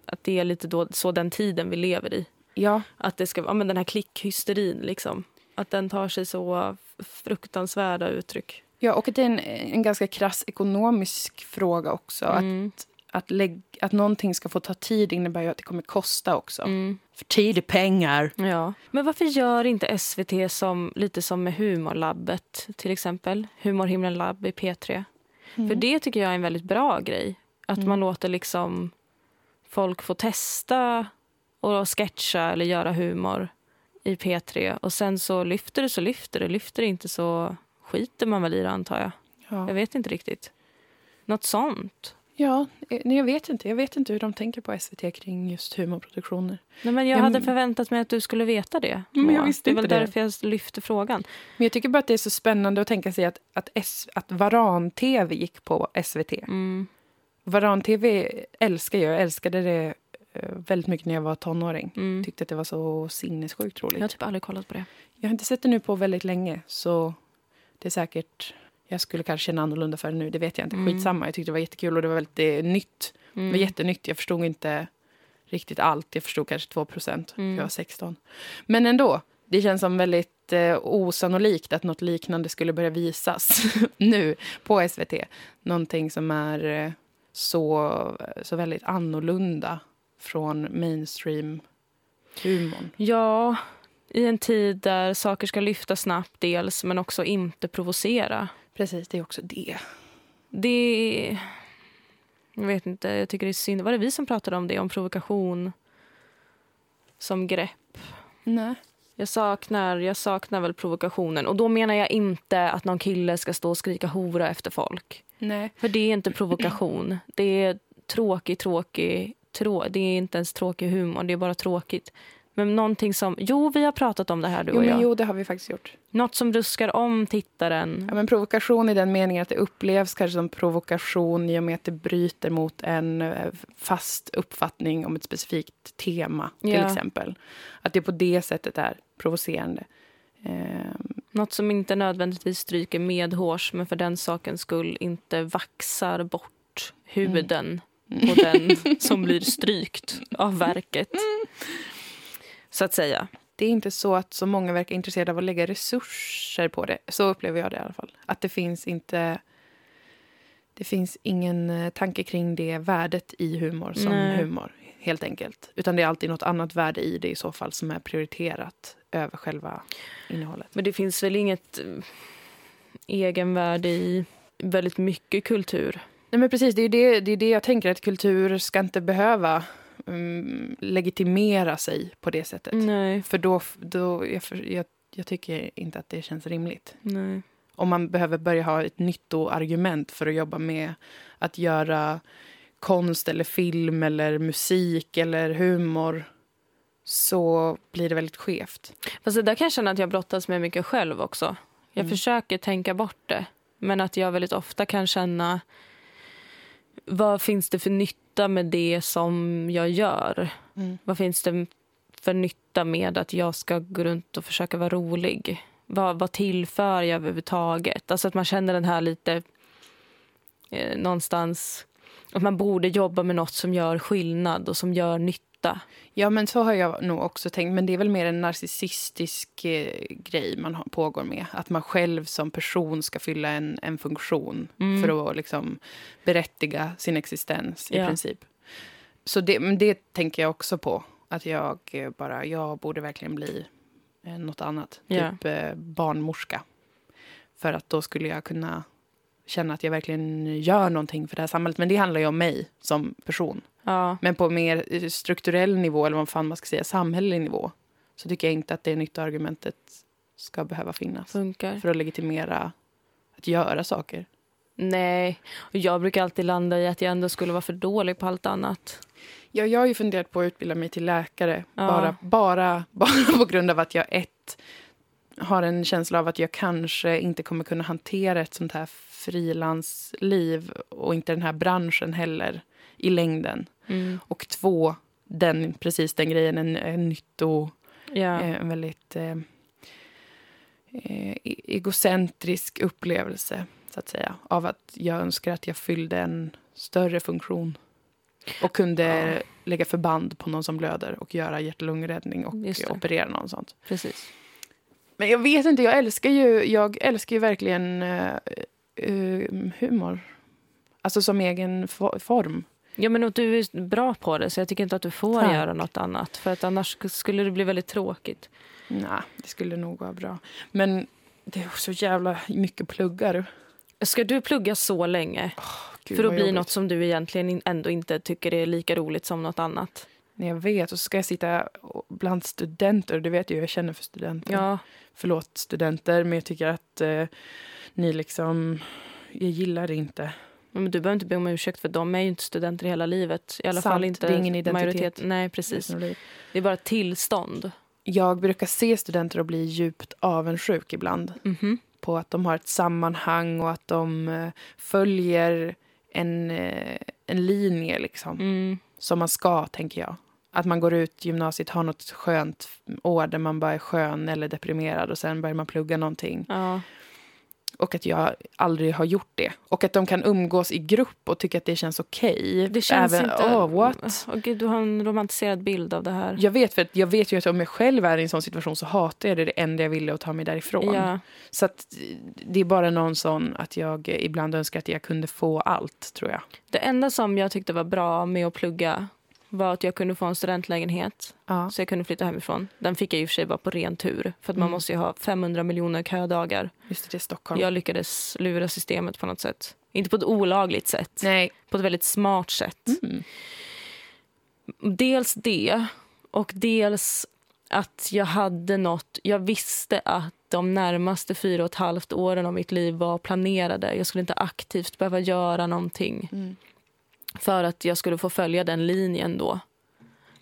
att det är lite då, så den tiden vi lever i. Ja, Att det ska ja, men den här klickhysterin liksom. Att den tar sig så fruktansvärda uttryck. ja och det är en, en ganska krass ekonomisk fråga också. Mm. Att, att, lägg, att någonting ska få ta tid innebär ju att det kommer kosta också. Mm. För tid är pengar. Ja. Men varför gör inte SVT som, lite som med Humorlabbet till exempel? Humorhimlen labb i P3. För det tycker jag är en väldigt bra grej. Att Mm. man låter liksom folk få testa och sketcha eller göra humor i P3. Och sen så lyfter det så lyfter det. Lyfter det inte så skiter man väl i det antar jag. Ja. Jag vet inte riktigt. Något sånt. Ja, eh, nej, jag vet inte. Jag vet inte hur de tänker på SVT kring just humorproduktioner. Nej, men jag Ja, hade förväntat mig att du skulle veta det. Men jag Moa. visste det är väl inte det. därför jag lyfter frågan. Men jag tycker bara att det är så spännande att tänka sig att, att, S, att Varan-TV gick på SVT. Mm. Varan-TV älskar jag. Jag älskade det eh, väldigt mycket när jag var tonåring. Mm. Tyckte att det var så sinnessjukt roligt. Jag har typ aldrig kollat på det. Jag har inte sett det nu på väldigt länge, så det är säkert... jag skulle kanske känna annorlunda för det nu. Det vet jag inte. Mm. Skitsamma. Jag tyckte det var jättekul och det var väldigt nytt. Det Mm. var jättenytt. Jag förstod inte riktigt allt. Jag förstod kanske 2 procent. Mm. Jag var 16. Men ändå. Det känns som väldigt eh, osannolikt att något liknande skulle börja visas nu på SVT. Någonting som är eh, så, så väldigt annorlunda från mainstream-humorn. Ja, i en tid där saker ska lyfta snabbt dels, men också inte provocera. Precis, det är också det. Det... Jag vet inte, jag tycker det är synd. Var det vi som pratade om det? Om provokation som grepp? Nej. Jag saknar, jag saknar väl provokationen. Och då menar jag inte att någon kille ska stå och skrika hora efter folk. Nej. För det är inte provokation. Det är tråkig, tråkig... Trå det är inte ens tråkig humor, det är bara tråkigt. Men någonting som... Jo, vi har pratat om det här du Jo, och men jag. jo, det har vi faktiskt gjort. Något som ruskar om tittaren. Ja, men provokation i den meningen att det upplevs kanske som provokation i och med att det bryter mot en eh, fast uppfattning om ett specifikt tema, till Ja. exempel. Att det på det sättet är provocerande. Ehm, Något som inte nödvändigtvis stryker medhårs men för den sakens skull inte vaxar bort huden på den som blir strykt av verket. Så att säga. det är inte så att så många verkar intresserade av att lägga resurser på det. Så upplever jag det i alla fall. Att det finns inte... Det finns ingen eh, tanke kring det värdet i humor som Nej. humor, helt enkelt. Utan det är alltid något annat värde i det i så fall som är prioriterat över själva innehållet. Men det finns väl inget eh, egenvärde i väldigt mycket kultur. Nej, men precis, det är det, det är det jag tänker, att kultur ska inte behöva mm, legitimera sig på det sättet. Nej, För då, då jag, jag, jag tycker inte att det känns rimligt. nej. om man behöver börja ha ett nyttoargument för att jobba med att göra konst eller film eller musik eller humor så blir det väldigt skevt. Fast det där kan jag känna att jag brottas med mycket själv också. Jag Mm. försöker tänka bort det. Men att jag väldigt ofta kan känna vad finns det för nytta med det som jag gör? Mm. Vad finns det för nytta med att jag ska gå runt och försöka vara rolig? Vad, vad tillför jag överhuvudtaget? Alltså att man känner den här lite eh, någonstans att man borde jobba med något som gör skillnad och som gör nytta. Ja, men så har jag nog också tänkt. Men det är väl mer en narcissistisk eh, grej man pågår med. Att man själv som person ska fylla en, en funktion Mm. för att liksom berättiga sin existens i Ja. princip. Så det, men det tänker jag också på. Att jag eh, bara, jag borde verkligen bli eh, något annat. Ja. Typ eh, barnmorska. För att då skulle jag kunna känna att jag verkligen gör någonting för det här samhället. Men det handlar ju om mig som person. Ja, Men på mer strukturell nivå, eller vad fan man ska säga, samhällelig nivå, så tycker jag inte att det nyttoargumentet ska behöva finnas. funkar. För att legitimera att göra saker. Nej, och jag brukar alltid landa i att jag ändå skulle vara för dålig på allt annat. Ja, jag har ju funderat på att utbilda mig till läkare. Ja. Bara, bara, bara på grund av att jag ett har en känsla av att jag kanske inte kommer kunna hantera ett sånt här frilansliv och inte den här branschen heller i längden. Mm. Och två, den, precis den grejen, en, en nytto... Ja. eh, en väldigt eh, eh, e- egocentrisk upplevelse, så att säga. Av att jag önskar att jag fyllde en större funktion. Och kunde Ja. lägga förband på någon som blöder och göra hjärt-lungräddning och operera någon sånt. Precis. Men jag vet inte, jag älskar ju, jag älskar ju verkligen eh, humor. Alltså som egen fo- form. Ja, men och du är bra på det, så jag tycker inte att du får Tack. göra något annat. För att annars skulle det bli väldigt tråkigt. Nej, det skulle nog vara bra. Men det är så jävla mycket pluggar. Ska du plugga så länge Gud, för att bli jobbigt. något som du egentligen ändå inte tycker är lika roligt som något annat? Nej, Jag vet, och så ska jag sitta bland studenter. Det vet jag, jag känner för studenter. Ja, Förlåt studenter, men jag tycker att eh, ni liksom... Jag gillar det inte. Men du behöver inte be om ursäkt för de är ju inte studenter hela livet. I alla Sant, fall inte det är ingen identitet. majoritet. Nej, precis. Det är bara tillstånd. Jag brukar se studenter och bli djupt avundsjuk ibland Mhm. på att de har ett sammanhang och att de eh, följer en, eh, en linje liksom, Mm. som man ska, tänker jag. Att man går ut gymnasiet, har något skönt år där man bara är skön eller deprimerad och sen börjar man plugga någonting. Ja. Och att jag aldrig har gjort det. Och att de kan umgås i grupp och tycka att det känns okej. Det känns Även, inte... Oh, what? Åh, Gud, du har en romantiserad bild av det här. Jag vet, för att jag vet ju att om jag själv är i en sån situation så hatar jag det. Det enda jag ville att ta mig därifrån. Ja. Så att det är bara någon sån att jag ibland önskar att jag kunde få allt, tror jag. Det enda som jag tyckte var bra med att plugga var att jag kunde få en studentlägenhet. Ja. Så jag kunde flytta hemifrån. Den fick jag i och för sig bara på ren tur. För att man Mm. måste ju ha 500 miljoner ködagar. Just det, det är Stockholm. Jag lyckades lura systemet på något sätt. Inte på ett olagligt sätt. Nej. På ett väldigt smart sätt. Mm. Dels det och dels att jag hade något. Jag visste att de närmaste fyra och ett halvt åren av mitt liv var planerade. Jag skulle inte aktivt behöva göra någonting Mm. För att jag skulle få följa den linjen då.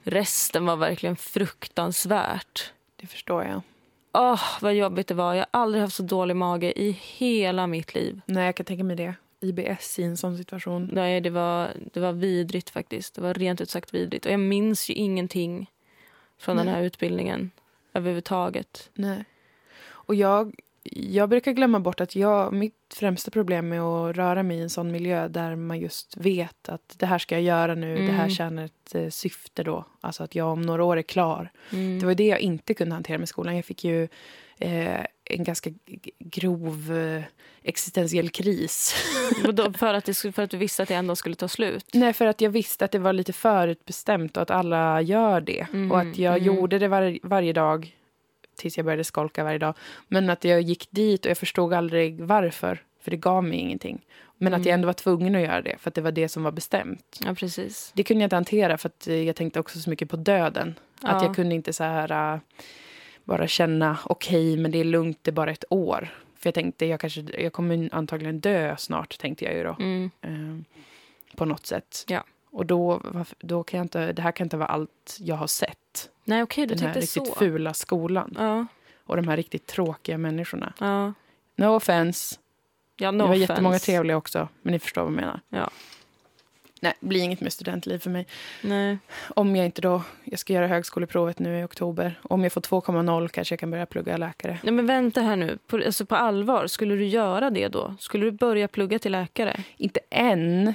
Resten var verkligen fruktansvärt. Det förstår jag. Åh, vad jobbigt det var. Jag har aldrig haft så dålig mage i hela mitt liv. Nej, jag kan tänka mig det. IBS i en sån situation. Nej, det var, det var vidrigt faktiskt. Det var rent ut sagt vidrigt. Och jag minns ju ingenting från den Nej. här utbildningen överhuvudtaget. Nej. Och jag, jag brukar glömma bort att jag, mitt främsta problem med att röra mig i en sån miljö där man just vet att det här ska jag göra nu, det här Mm. tjänar ett eh, syfte då. Alltså att jag om några år är klar. Mm. Det var det jag inte kunde hantera med skolan. Jag fick ju eh, en ganska grov eh, existentiell kris. För, att det, för att du visste att det ändå skulle ta slut. Nej, för att jag visste att det var lite förutbestämt och att alla gör det. Mhm, Och att jag mhm. gjorde det var, varje dag tills jag började skolka varje dag. Men att jag gick dit och jag förstod aldrig varför, för det gav mig ingenting. Men att jag Mm. ändå var tvungen att göra det, för att det var det som var bestämt. Ja, precis. Det kunde jag inte hantera, för att eh, jag tänkte också så mycket på döden. Att Ja. jag kunde inte så här äh, bara känna okej, men det är lugnt, det är bara ett år. För jag tänkte, jag, kanske, jag kommer antagligen dö snart, tänkte jag ju då. Mm. Eh, på något sätt. Ja. Och då, då kan jag inte, det här kan inte vara allt jag har sett. Nej, okej, du Den här riktigt så. fula skolan. Ja, Och de här riktigt tråkiga människorna. ja. No offense. ja no det var offense. jättemånga trevliga också. Men ni förstår vad jag menar. Ja. Nej, det blir inget med studentliv för mig. Nej. Om jag inte då, jag ska göra högskoleprovet nu i oktober. Om jag får 2,0 kanske jag kan börja plugga läkare. Nej, men vänta här nu. På, alltså på allvar, skulle du göra det då? Skulle du börja plugga till läkare? Inte än,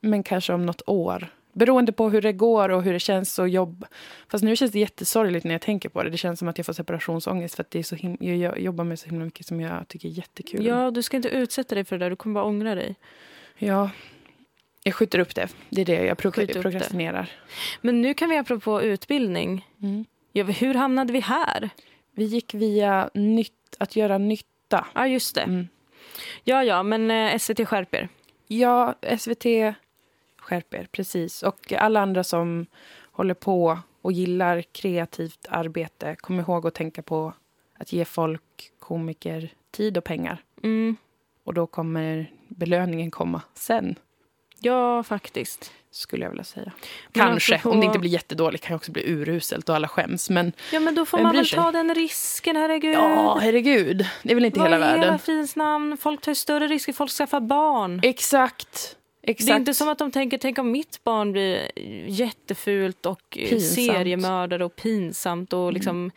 men kanske om något år. Beroende på hur det går och hur det känns att jobba. Fast nu känns det jättesorgligt när jag tänker på det. Det känns som att jag får separationsångest för att det är så him- jag jobbar med så himla mycket som jag tycker är jättekul. Ja, du ska inte utsätta dig för det där. Du kommer bara ångra dig. ja. Jag skjuter upp det. Det är det jag pro- prokrastinerar. Men nu kan vi apropå utbildning. Mm. Ja, hur hamnade vi här? Vi gick via nytt, att göra nytta. Ja, just det. Mm. Ja, ja, men eh, SVT skärper. Ja, SVT skärper, precis. Och alla andra som håller på och gillar kreativt arbete, kom ihåg att tänka på att ge folk, komiker, tid och pengar. Mm. Och då kommer belöningen komma sen, Ja, faktiskt. skulle jag vilja säga. Men Kanske. apropå- Om det inte blir jättedåligt kan det också bli uruselt och alla skäms. Men Ja, men då får man väl sig? ta den risken, herregud. ja, herregud. Det är väl inte Vad hela i världen. hela fridens namn? Folk tar större risker. Folk skaffar barn. Exakt. Exakt. Det är inte som att de tänker, tänk om mitt barn blir jättefult och eh, Pinsamt. seriemördare och pinsamt Mm. och liksom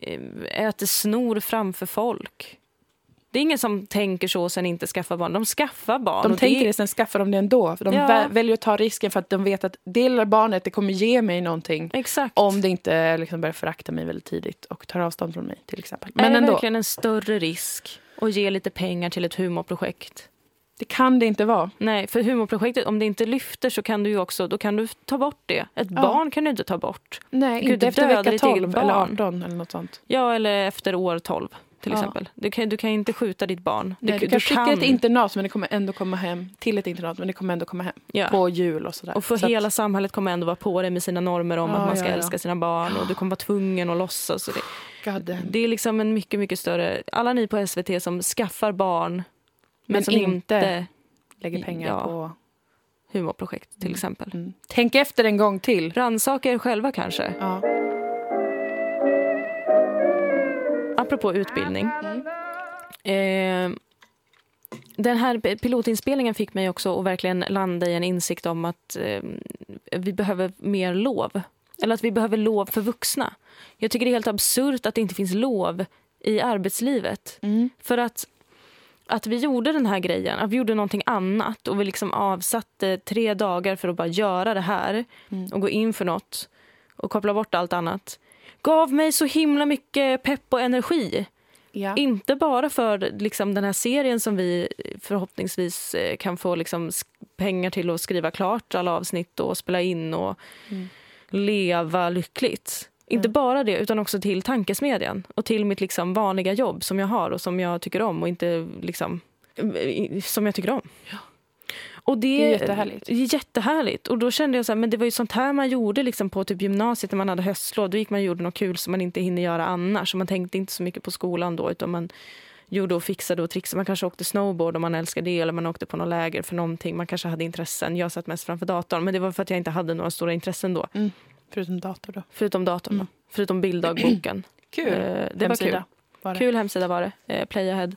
eh, äter snor framför folk. Det är ingen som tänker så och sen inte skaffar barn. De skaffar barn. De tänker det, det, sen skaffar de det ändå. De Ja. vä- väljer att ta risken för att de vet att det lilla barnet det kommer ge mig någonting. Exakt. Om det inte liksom börjar förakta mig väldigt tidigt och tar avstånd från mig till exempel. är Men det ändå, verkligen en större risk att ge lite pengar till ett humorprojekt? Det kan det inte vara. Nej, för humorprojektet, om det inte lyfter så kan du ju också, då kan du ta bort det. Ett Ja. barn kan du inte ta bort. Nej, Gud, inte du efter vecka ditt eget 12 eller barn. 18 eller något sånt. Ja, eller efter år 12 till Ja. exempel. Du kan, du kan inte skjuta ditt barn. Nej, du, kan skicka ett internat men det kommer ändå komma hem. Till ett internat men det kommer ändå komma hem. ja. På jul och sådär. Och för Så att- hela samhället kommer ändå vara på dig med sina normer om Ja, att man ska älska sina barn och du kommer vara tvungen att låtsas. Och det, God det är liksom en mycket, mycket större... Alla ni på SVT som skaffar barn men, som inte inte Lägger pengar Ja. på... humorprojekt till Mm. exempel. Mm. Tänk efter en gång till. Rannsaka er själva kanske. Ja. Apropå utbildning. Mm. Eh, den här pilotinspelningen fick mig också att verkligen landa i en insikt om att eh, vi behöver mer lov. Eller att vi behöver lov för vuxna. Jag tycker det är helt absurt att det inte finns lov i arbetslivet. Mm. För att att vi gjorde den här grejen, att vi gjorde någonting annat och vi liksom avsatte tre dagar för att bara göra det här Mm. och gå in för något och koppla bort allt annat gav mig så himla mycket pepp och energi. Ja. Inte bara för liksom, den här serien som vi förhoppningsvis eh, kan få liksom, pengar till att skriva klart alla avsnitt och spela in och Mm. leva lyckligt. Inte Mm. bara det, utan också till tankesmedjan och till mitt liksom, vanliga jobb som jag har och som jag tycker om och inte liksom, som jag tycker om. Och det, Det är jättehärligt. jättehärligt. Och då kände jag så här, men det var ju sånt här man gjorde liksom på typ gymnasiet när man hade höstlov. Då gick man och gjorde något kul som man inte hinner göra annars. Så man tänkte inte så mycket på skolan då utan man gjorde och fixade och trixade. Man kanske åkte snowboard om man älskade det eller man åkte på något läger för någonting. Man kanske hade intressen. Jag satt mest framför datorn men det var för att jag inte hade några stora intressen då. Förutom dator då. Förutom datorn Mm. då. Förutom bilddagboken. Kul. Eh, det var Hemsida kul. var det. Kul hemsida var det. Eh, Playahead,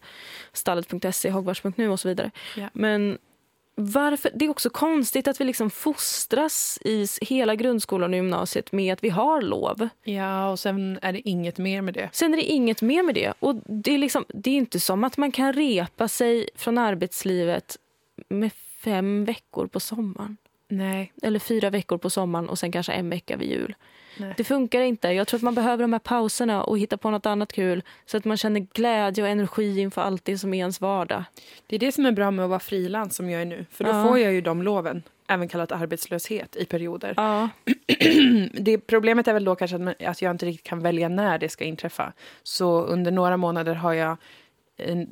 stallet.se, Hogwarts.nu och så vidare. Ja. Men varför, det är också konstigt att vi liksom fostras i hela grundskolan och gymnasiet med att vi har lov. Ja, och sen är det inget mer med det. Sen är det inget mer med det. Och det är, liksom, det är inte som att man kan repa sig från arbetslivet med fem veckor på sommaren. Nej. Eller fyra veckor på sommaren och sen kanske en vecka vid jul. Nej. Det funkar inte. Jag tror att man behöver de här pauserna och hitta på något annat kul så att man känner glädje och energi inför allt det som är ens vardag. Det är det som är bra med att vara frilans som jag är nu. För då Ja. får jag ju de loven, även kallat arbetslöshet, i perioder. Ja. Det Problemet är väl då kanske att, man, att jag inte riktigt kan välja när det ska inträffa. Så under några månader har jag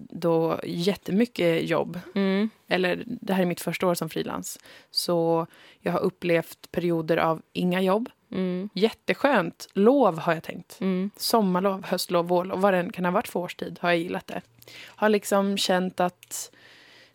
då jättemycket jobb. Mm. Eller det här är mitt första år som frilans. Så jag har upplevt perioder av inga jobb. Mm. Jätteskönt. Lov har jag tänkt. Mm. Sommarlov, höstlov, vårlov, vad det kan ha varit för årstid har jag gillat det. Har liksom känt att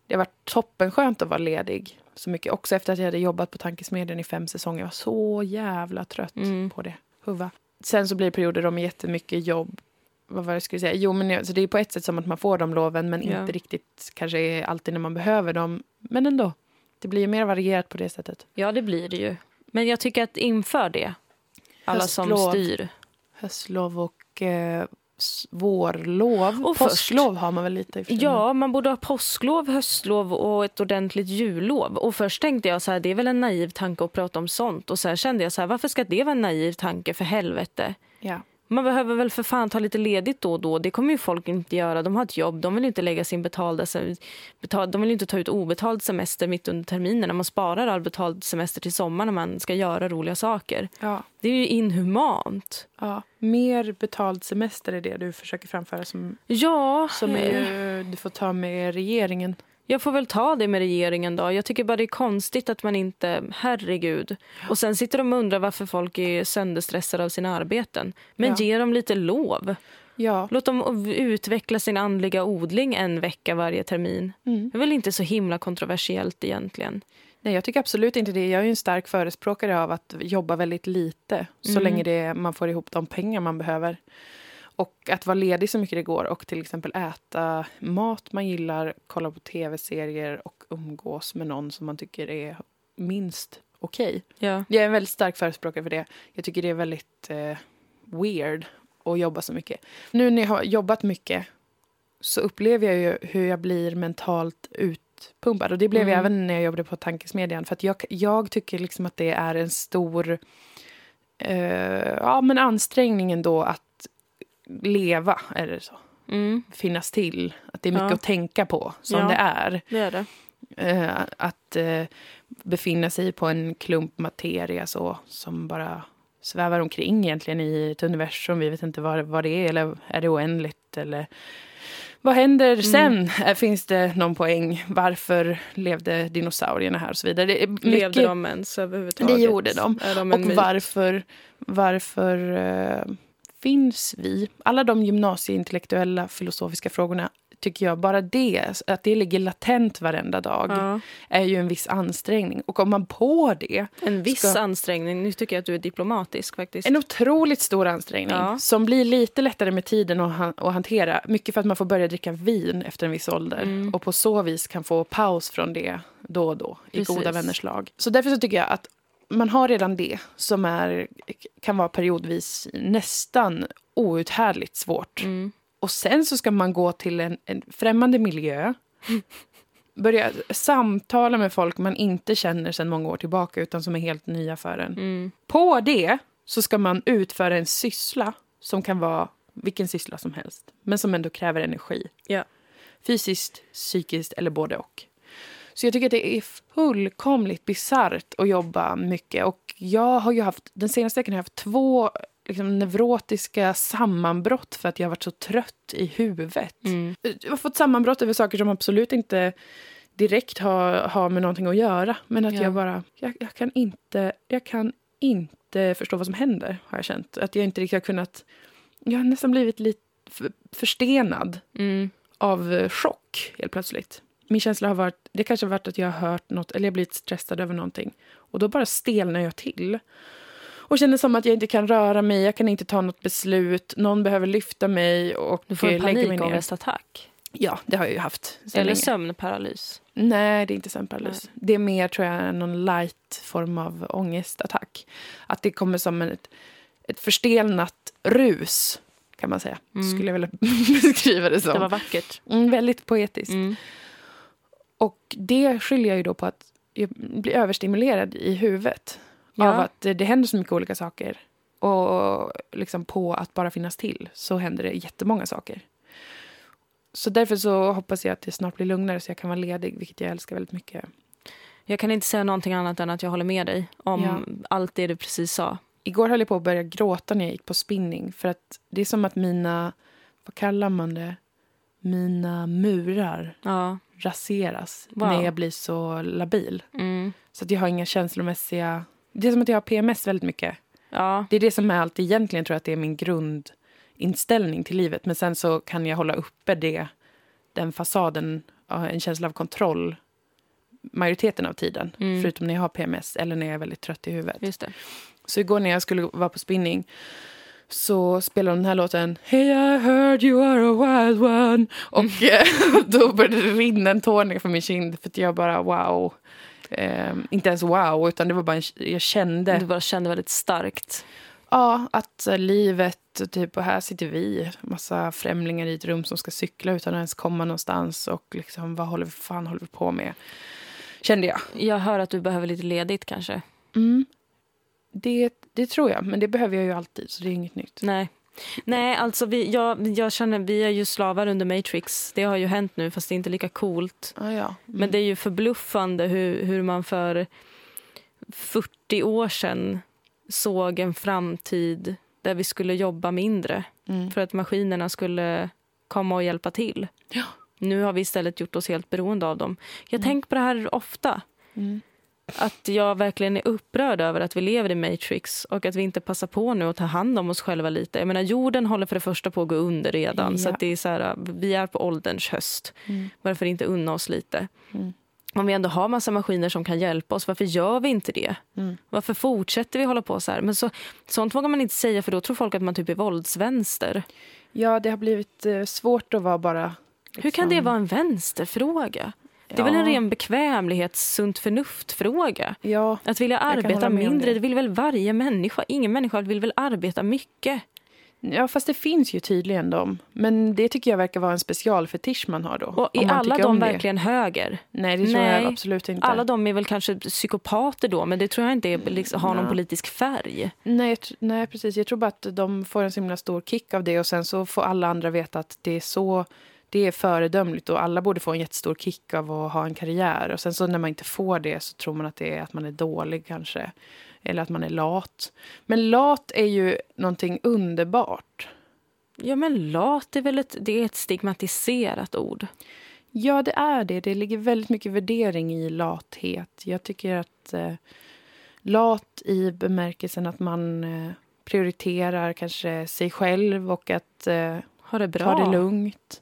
det har varit toppenskönt att vara ledig så mycket. Också efter att jag hade jobbat på Tankesmedjan i fem säsonger. Jag var så jävla trött Mm. på det. Huva. Sen så blir det perioder då med jättemycket jobb. Vad var det jag skulle säga? Jo, men alltså det är på ett sätt som att man får de loven men Ja. inte riktigt kanske alltid när man behöver dem. Men ändå. Det blir ju mer varierat på det sättet. ja, det blir det ju. Men jag tycker att inför det, alla som Höstlov. styr. Höstlov och eh, vårlov. Och först- Påsklov har man väl lite. Ja, man borde ha påsklov, höstlov och ett ordentligt jullov. Och först tänkte jag så här, det är väl en naiv tanke att prata om sånt. Och sen kände jag så här, varför ska det vara en naiv tanke för helvete? Ja. Man behöver väl för fan ta lite ledigt då och då. Det kommer ju folk inte göra. De har ett jobb. De vill inte lägga sin betalda betal, De vill inte ta ut obetald semester mitt under terminen. Man sparar all betald semester till sommaren när man ska göra roliga saker. Ja. Det är ju inhumant. ja. Mer betald semester är det du försöker framföra som, Ja, som är ju, du får ta med regeringen. Jag får väl ta det med regeringen då. Jag tycker bara det är konstigt att man inte... Herregud. Och sen sitter de och undrar varför folk är sönderstressade av sina arbeten. Men Ja. ge dem lite lov. Ja. Låt dem utveckla sin andliga odling en vecka varje termin. Mm. Det är väl inte så himla kontroversiellt egentligen. Nej, jag tycker absolut inte det. Jag är en stark förespråkare av att jobba väldigt lite så Mm. länge det, man får ihop de pengar man behöver. Och att vara ledig så mycket det går och till exempel äta mat man gillar, kolla på tv-serier och umgås med någon som man tycker är minst okej. Ja. Jag är en väldigt stark förespråkare för det. Jag tycker det är väldigt eh, weird att jobba så mycket. Nu när jag har jobbat mycket så upplever jag ju hur jag blir mentalt utpumpad. Och det blev jag Mm. även när jag jobbade på Tankesmedjan. För att jag, jag tycker liksom att det är en stor eh, ja, men ansträngning ändå att leva, är det så? Mm, Finnas till. Att det är mycket Ja. att tänka på, som Ja. det är. det är det. Eh, att eh, befinna sig på en klump materia så, som bara svävar omkring egentligen i ett universum. Vi vet inte vad, vad det är, eller är det oändligt? Eller vad händer Mm. sen? Eh, Finns det någon poäng? Varför levde dinosaurierna här? och så vidare. Det är Levde mycket- de ens överhuvudtaget? Det gjorde de. De och varför, varför eh, finns vi? Alla de gymnasieintellektuella filosofiska frågorna tycker jag, bara det, att det ligger latent varenda dag, Ja. är ju en viss ansträngning. Och om man på det, En viss Ska- ansträngning. Nu tycker jag att du är diplomatisk faktiskt. en otroligt stor ansträngning Ja. som blir lite lättare med tiden att, han- att hantera. Mycket för att man får börja dricka vin efter en viss ålder Mm. och på så vis kan få paus från det då och då i Precis. goda vänners lag. Så därför så tycker jag att man har redan det som är, kan vara periodvis nästan outhärdligt svårt. Mm. Och sen så ska man gå till en, en främmande miljö. Börja samtala med folk man inte känner sedan många år tillbaka utan som är helt nya för en. Mm. På det så ska man utföra en syssla som kan vara vilken syssla som helst, men som ändå kräver energi. Ja. Fysiskt, psykiskt eller både och. Så jag tycker att det är fullkomligt bisarrt att jobba mycket. Och jag har ju haft, den senaste veckan har jag haft två liksom, neurotiska sammanbrott för att jag har varit så trött i huvudet. Mm. Jag har fått sammanbrott över saker som absolut inte direkt har, har med någonting att göra. Men att Ja. jag bara, jag, jag kan inte, jag kan inte förstå vad som händer, har jag känt. Att jag inte riktigt har kunnat, jag har nästan blivit lite för, förstenad Mm. av chock helt plötsligt. Min känsla har varit, det kanske har varit att jag har hört något, eller jag blivit stressad över någonting. Och då bara stelnar jag till. Och känner som att jag inte kan röra mig, jag kan inte ta något beslut, någon behöver lyfta mig och Du får en panikångestattack. Ja, det har jag ju haft. Eller länge. sömnparalys. Nej, det är inte sömnparalys. Det är mer, tror jag, någon light form av ångestattack. Att det kommer som ett, ett förstelnat rus, kan man säga. Mm. Skulle jag vilja beskriva det som. Det var vackert. mm, väldigt poetiskt. Mm. Och det skyller jag ju då på att jag blir överstimulerad i huvudet. Ja. Av att det, händer så mycket olika saker. Och liksom på att bara finnas till så händer det jättemånga saker. Så därför så hoppas jag att det snart blir lugnare så jag kan vara ledig, vilket jag älskar väldigt mycket. Jag kan inte säga någonting annat än att jag håller med dig om Ja. allt det du precis sa. Igår höll jag på att börja gråta när jag gick på spinning. För att det är som att mina, vad kallar man det? Mina murar Ja. Raseras Wow. när jag blir så labil. Mm. Så att jag har inga känslomässiga... Det är som att jag har PMS väldigt mycket. Ja. Det är det som är allt egentligen tror jag att det är min grundinställning till livet. Men sen så kan jag hålla uppe det, den fasaden, en känsla av kontroll majoriteten av tiden. Mm. Förutom när jag har PMS eller när jag är väldigt trött i huvudet. Så igår när jag skulle vara på spinning så spelade de den här låten Hey I heard you are a wild one och eh, då började det rinna en tår ner för min kind för att jag bara wow. Eh, inte ens wow, utan det var bara en, jag kände Du bara kände väldigt starkt. ja, att eh, livet, typ och här sitter vi, massa främlingar i ett rum som ska cykla utan att ens komma någonstans och liksom vad håller vi fan håller vi på med? Kände jag. Jag hör att du behöver lite ledigt kanske. Mm. Det, det tror jag, men det behöver jag ju alltid så det är inget nytt. Nej. Nej, alltså vi, jag, jag känner, vi är ju slavar under Matrix. Det har ju hänt nu, fast det är inte lika coolt. Ah, ja. Men det är ju förbluffande hur, hur man för 40 år sedan såg en framtid där vi skulle jobba mindre Mm. för att maskinerna skulle komma och hjälpa till. Ja. Nu har vi istället gjort oss helt beroende av dem. Jag Mm. tänker på det här ofta. Mm. Att jag verkligen är upprörd över att vi lever i Matrix och att vi inte passar på nu att ta hand om oss själva lite. Jag menar, jorden håller för det första på att gå under redan. Så Ja. att det är så här, vi är på ålderns höst. Mm. Varför inte unna oss lite? Mm. Om vi ändå har massa maskiner som kan hjälpa oss, varför gör vi inte det? Mm. Varför fortsätter vi hålla på så här? Men så, sånt vågar man inte säga för då tror folk att man typ är våldsvänster. Ja, det har blivit eh, svårt att vara bara... Hur kan det vara en vänsterfråga? Det är väl en ren bekvämlighets sunt förnuft-fråga? Ja, Att vilja arbeta mindre, det. det vill väl varje människa? Ingen människa vill väl arbeta mycket? ja, fast det finns ju tydligen de. Men det tycker jag verkar vara en specialfetisch man har då. Och är alla de verkligen höger? Nej, det tror Nej. jag absolut inte. Alla de är väl kanske psykopater då, men det tror jag inte är, liksom, har någon Ja. politisk färg. Nej, nej, precis. Jag tror bara att de får en så himla stor kick av det och sen så får alla andra veta att det är så det är föredömligt och alla borde få en jättestor kick av att ha en karriär. Och sen så när man inte får det så tror man att det är att man är dålig kanske. Eller att man är lat. Men lat är ju någonting underbart. Ja, men lat är väl ett, det är ett stigmatiserat ord. Ja, det är det. Det ligger väldigt mycket värdering i lathet. Jag tycker att eh, lat i bemärkelsen att man eh, prioriterar kanske sig själv och att eh, Har det bra? ta det lugnt.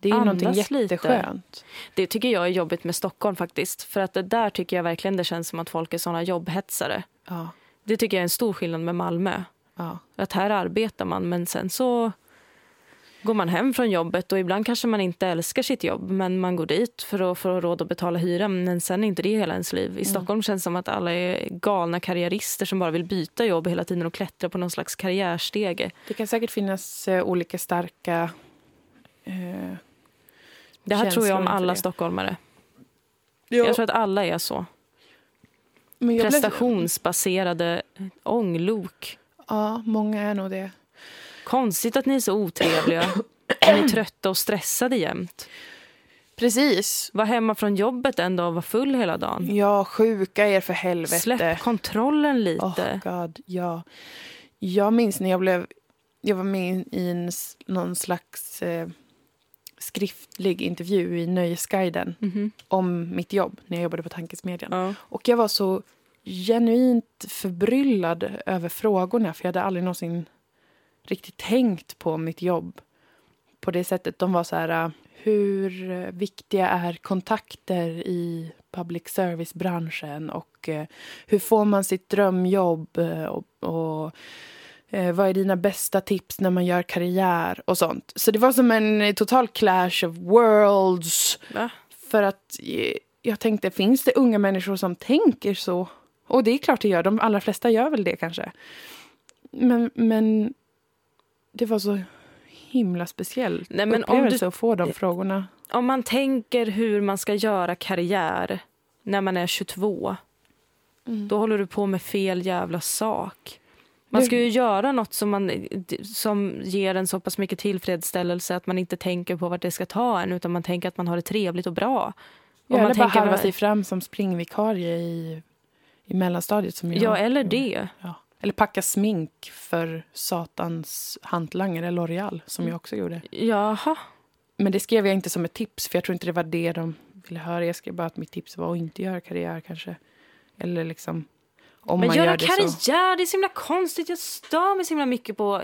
Det är ju någonting lite. jätteskönt. Det tycker jag är jobbigt med Stockholm faktiskt. För att det där tycker jag verkligen det känns som att folk är såna jobbhetsare. Ja, Det tycker jag är en stor skillnad med Malmö. ja. Att här arbetar man men sen så går man hem från jobbet och ibland kanske man inte älskar sitt jobb men man går dit för att få råd att betala hyran men sen är inte det hela ens liv. I Stockholm känns det som att alla är galna karriärister som bara vill byta jobb hela tiden och klättra på någon slags karriärstege. Det kan säkert finnas eh, olika starka Eh, Det här tror jag om alla stockholmare. Ja, Jag tror att alla är så. Prestationsbaserade ånglok. Ja, många är nog det. Konstigt att ni är så otrevliga. Är ni trötta och stressade jämt? Precis. Var hemma från jobbet en dag och var full hela dagen. Ja, sjuka er för helvete. Släpp kontrollen Oh lite. god, ja. Jag minns när jag blev... Jag var med i en, någon slags eh, skriftlig intervju i Nöjesguiden Mhm. om mitt jobb när jag jobbade på Tankesmedjan. Ja. Och jag var så genuint förbryllad över frågorna för jag hade aldrig någonsin riktigt tänkt på mitt jobb på det sättet. De var så här, äh, hur viktiga är kontakter i public service-branschen och eh, hur får man sitt drömjobb och, och eh, vad är dina bästa tips när man gör karriär och sånt. Så det var som en total clash of worlds. Va? För att eh, jag tänkte, finns det unga människor som tänker så? Och det är klart det gör. De allra flesta gör väl det kanske. Men, men det var så himla speciellt Nej, men upplevelse du- att få de frågorna. Om man tänker hur man ska göra karriär när man är 22 då håller du på med fel jävla sak. Man ska ju göra något som, man, som ger en så pass mycket tillfredsställelse att man inte tänker på vart det ska ta en utan man tänker att man har det trevligt och bra. Ja, Om man eller bara tänker halva sig fram som springvikarie i, i mellanstadiet. Som jag Ja, eller det. Ja. Eller packa smink för satans hantlangare L'Oreal, som jag också gjorde. Jaha. Men det skrev jag inte som ett tips, för jag tror inte det var det de ville höra. Jag skrev bara att mitt tips var att inte göra karriär kanske. Eller liksom, om Men göra gör karriär, det är så himla konstigt. Jag stör mig så himla mycket på...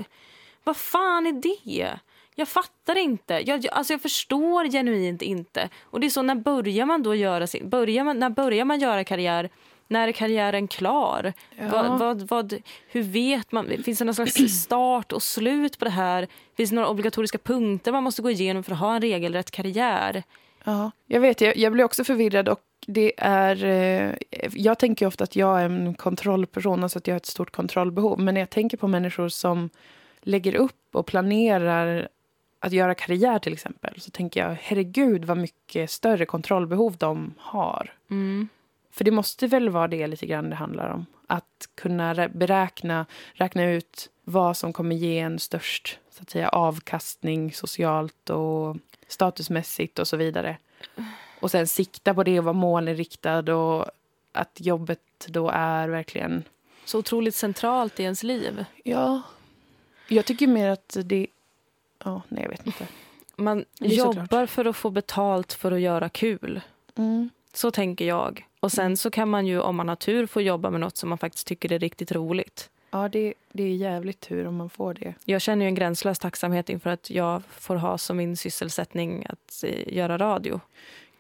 Vad fan är det? Jag fattar inte. Jag, jag- alltså jag förstår genuint inte. Och det är så, när börjar man då göra sin... Börjar man, när börjar man göra karriär? När är karriären klar? Ja. Vad, vad, vad, hur vet man? Finns det någon slags start och slut på det här? Finns det några obligatoriska punkter man måste gå igenom för att ha en regelrätt karriär? Ja, jag vet, jag, jag blir också förvirrad och det är... Eh, jag tänker ofta att jag är en kontrollperson, alltså att jag har ett stort kontrollbehov. Men när jag tänker på människor som lägger upp och planerar att göra karriär till exempel, så tänker jag herregud vad mycket större kontrollbehov de har. Mm. För det måste väl vara det lite grann det handlar om. Att kunna rä- beräkna, räkna ut vad som kommer ge en störst så att säga, avkastning socialt och statusmässigt och så vidare. Och sen sikta på det och vara målinriktad och att jobbet då är verkligen... Så otroligt centralt i ens liv. Ja. Jag tycker mer att det... Ja, nej, jag vet inte. Man jobbar för att få betalt för att göra kul. Mm. Så tänker jag. Och sen så kan man ju om man har tur få jobba med något som man faktiskt tycker är riktigt roligt. Ja, det, det är jävligt tur om man får det. Jag känner en gränslös tacksamhet inför att jag får ha som min sysselsättning att eh, göra radio.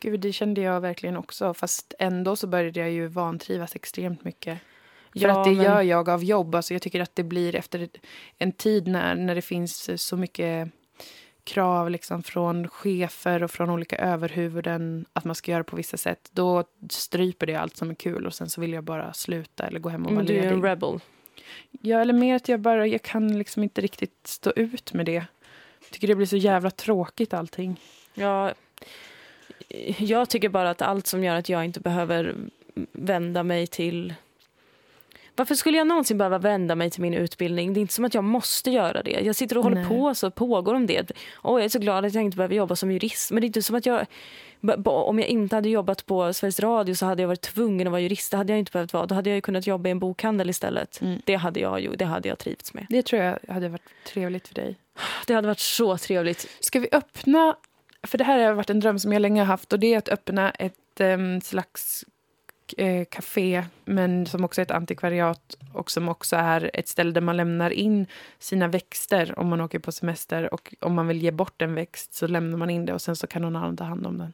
Gud, det kände jag verkligen också. Fast ändå så började jag ju vantrivas extremt mycket. För Ja, att det men- gör jag av jobb. Alltså jag tycker att det blir efter en tid när, när det finns så mycket krav liksom från chefer och från olika överhuvuden att man ska göra på vissa sätt. Då stryper det allt som är kul och sen så vill jag bara sluta eller gå hem och vara Men du är ledig. en rebel. Ja, eller mer att jag bara, jag kan liksom inte riktigt stå ut med det. Jag tycker det blir så jävla tråkigt allting. Ja, jag tycker bara att allt som gör att jag inte behöver vända mig till... Varför skulle jag någonsin behöva vända mig till min utbildning? Det är inte som att jag måste göra det. Jag sitter och håller Nej. på så pågår om det. Och jag är så glad att jag inte behöver jobba som jurist. Men det är inte som att jag... Om jag inte hade jobbat på Sveriges Radio så hade jag varit tvungen att vara jurist. Det hade jag inte behövt vara. Då hade jag ju kunnat jobba i en bokhandel istället. Mm. Det hade jag ju. Det hade jag trivts med. Det tror jag hade varit trevligt för dig. Det hade varit så trevligt. Ska vi öppna, för det här har varit en dröm som jag länge har haft och det är att öppna ett um, slags eh, café men som också är ett antikvariat och som också är ett ställe där man lämnar in sina växter om man åker på semester och om man vill ge bort en växt så lämnar man in det och sen så kan någon annan ta hand om den.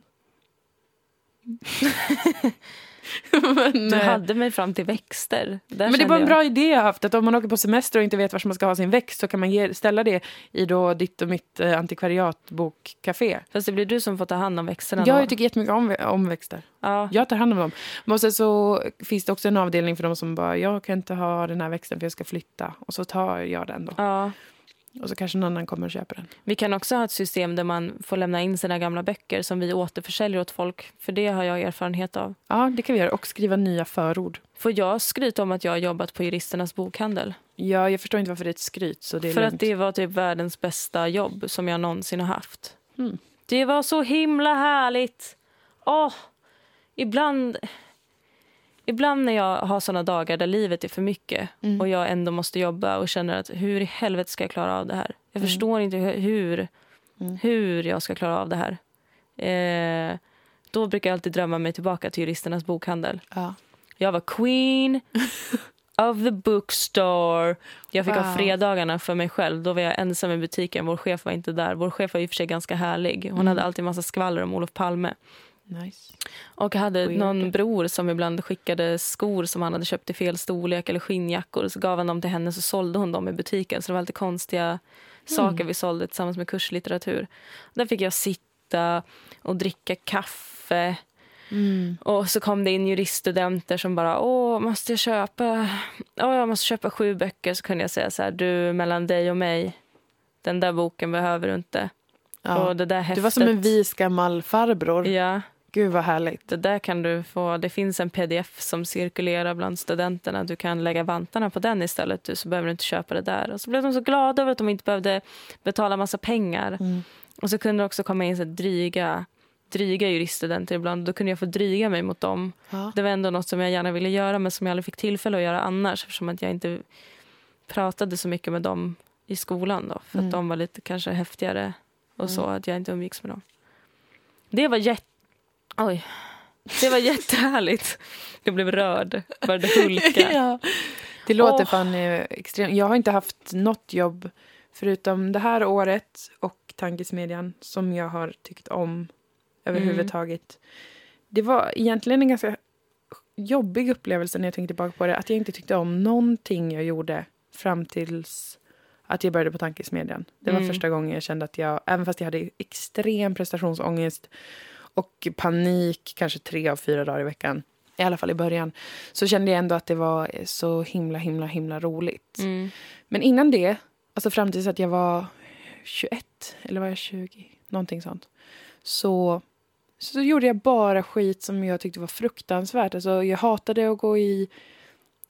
men, Du eh, hade mig fram till växter. Där men det var en jag- bra idé jag haft. Att om man åker på semester och inte vet var man ska ha sin växt så kan man ge, ställa det i då ditt och mitt eh, antikvariatbokcafé. Fast det blir du som får ta hand om växterna Jag då. tycker jättemycket om, om växter. Ja. Jag tar hand om dem. Men sen så finns det också en avdelning för de som bara, jag kan inte ha den här växten för jag ska flytta. Och så tar jag den då. Ja. Och så kanske någon annan kommer och köper den. Vi kan också ha ett system där man får lämna in sina gamla böcker som vi återförsäljer åt folk. För det har jag erfarenhet av. Ja, det kan vi göra. Och skriva nya förord. Får jag skryta om att jag har jobbat på juristernas bokhandel? Ja, jag förstår inte varför det är ett skryt. Så det är För lugnt. att det var typ världens bästa jobb som jag någonsin har haft. Mm. Det var så himla härligt. Åh, ibland, ibland när jag har såna dagar där livet är för mycket Mm. och jag ändå måste jobba och känner att hur i helvete ska jag klara av det här? Jag Mm. förstår inte hur, hur, Mm. jag ska klara av det här. Eh, då brukar jag alltid drömma mig tillbaka till juristernas bokhandel. Ja. Jag var queen of the bookstore. Jag fick ha Wow. fredagarna för mig själv. Då var jag ensam i butiken. Vår chef var inte där. Vår chef var i och för sig ganska härlig. Hon Mm. hade alltid massa skvaller om Olof Palme. Nice. Och hade Weird. någon bror som ibland skickade skor som han hade köpt i fel storlek eller skinnjackor. Så gav han dem till henne så sålde hon dem i butiken. Så det var lite konstiga saker vi sålde tillsammans med kurslitteratur. Där fick jag sitta och dricka kaffe. Mm. Och så kom det in juriststudenter som bara, åh, måste jag köpa, åh, jag måste köpa sju böcker. Så kunde jag säga så här, du, mellan dig och mig, den där boken behöver du inte. Ja. Och det där Du häftet, var som en vis gammal farbror. Ja, Gud vad härligt. det där kan du få. Det finns en pdf som cirkulerar bland studenterna. Du kan lägga vantarna på den istället, du, så behöver du inte köpa det där. Och så blev de så glada över att de inte behövde betala massa pengar. Mm. Och så kunde det också komma in så dryga, dryga juriststudenter ibland. Då kunde jag få dryga mig mot dem. Ja. Det var ändå något som jag gärna ville göra men som jag aldrig fick tillfälle att göra annars eftersom att jag inte pratade så mycket med dem i skolan då. För Mm. att de var lite kanske häftigare och så, Mm. att jag inte umgicks med dem. Det var jätte... Oj. Det var jättehärligt. Jag blev rörd, började hulka. ja. Det låter Åh. fan extremt. Jag har inte haft något jobb förutom det här året och tankesmedjan som jag har tyckt om överhuvudtaget. Det var egentligen en ganska jobbig upplevelse när jag tänkte tillbaka på det. Att jag inte tyckte om någonting jag gjorde fram tills att jag började på tankesmedjan. Det var Mm. första gången jag kände att jag, även fast jag hade extrem prestationsångest och panik kanske tre av fyra dagar i veckan, i alla fall i början, så kände jag ändå att det var så himla, himla, himla roligt. Mm. Men innan det, alltså fram tills att jag var 21, eller var jag 20? Någonting sånt. Så, så gjorde jag bara skit som jag tyckte var fruktansvärt. Alltså jag hatade att gå i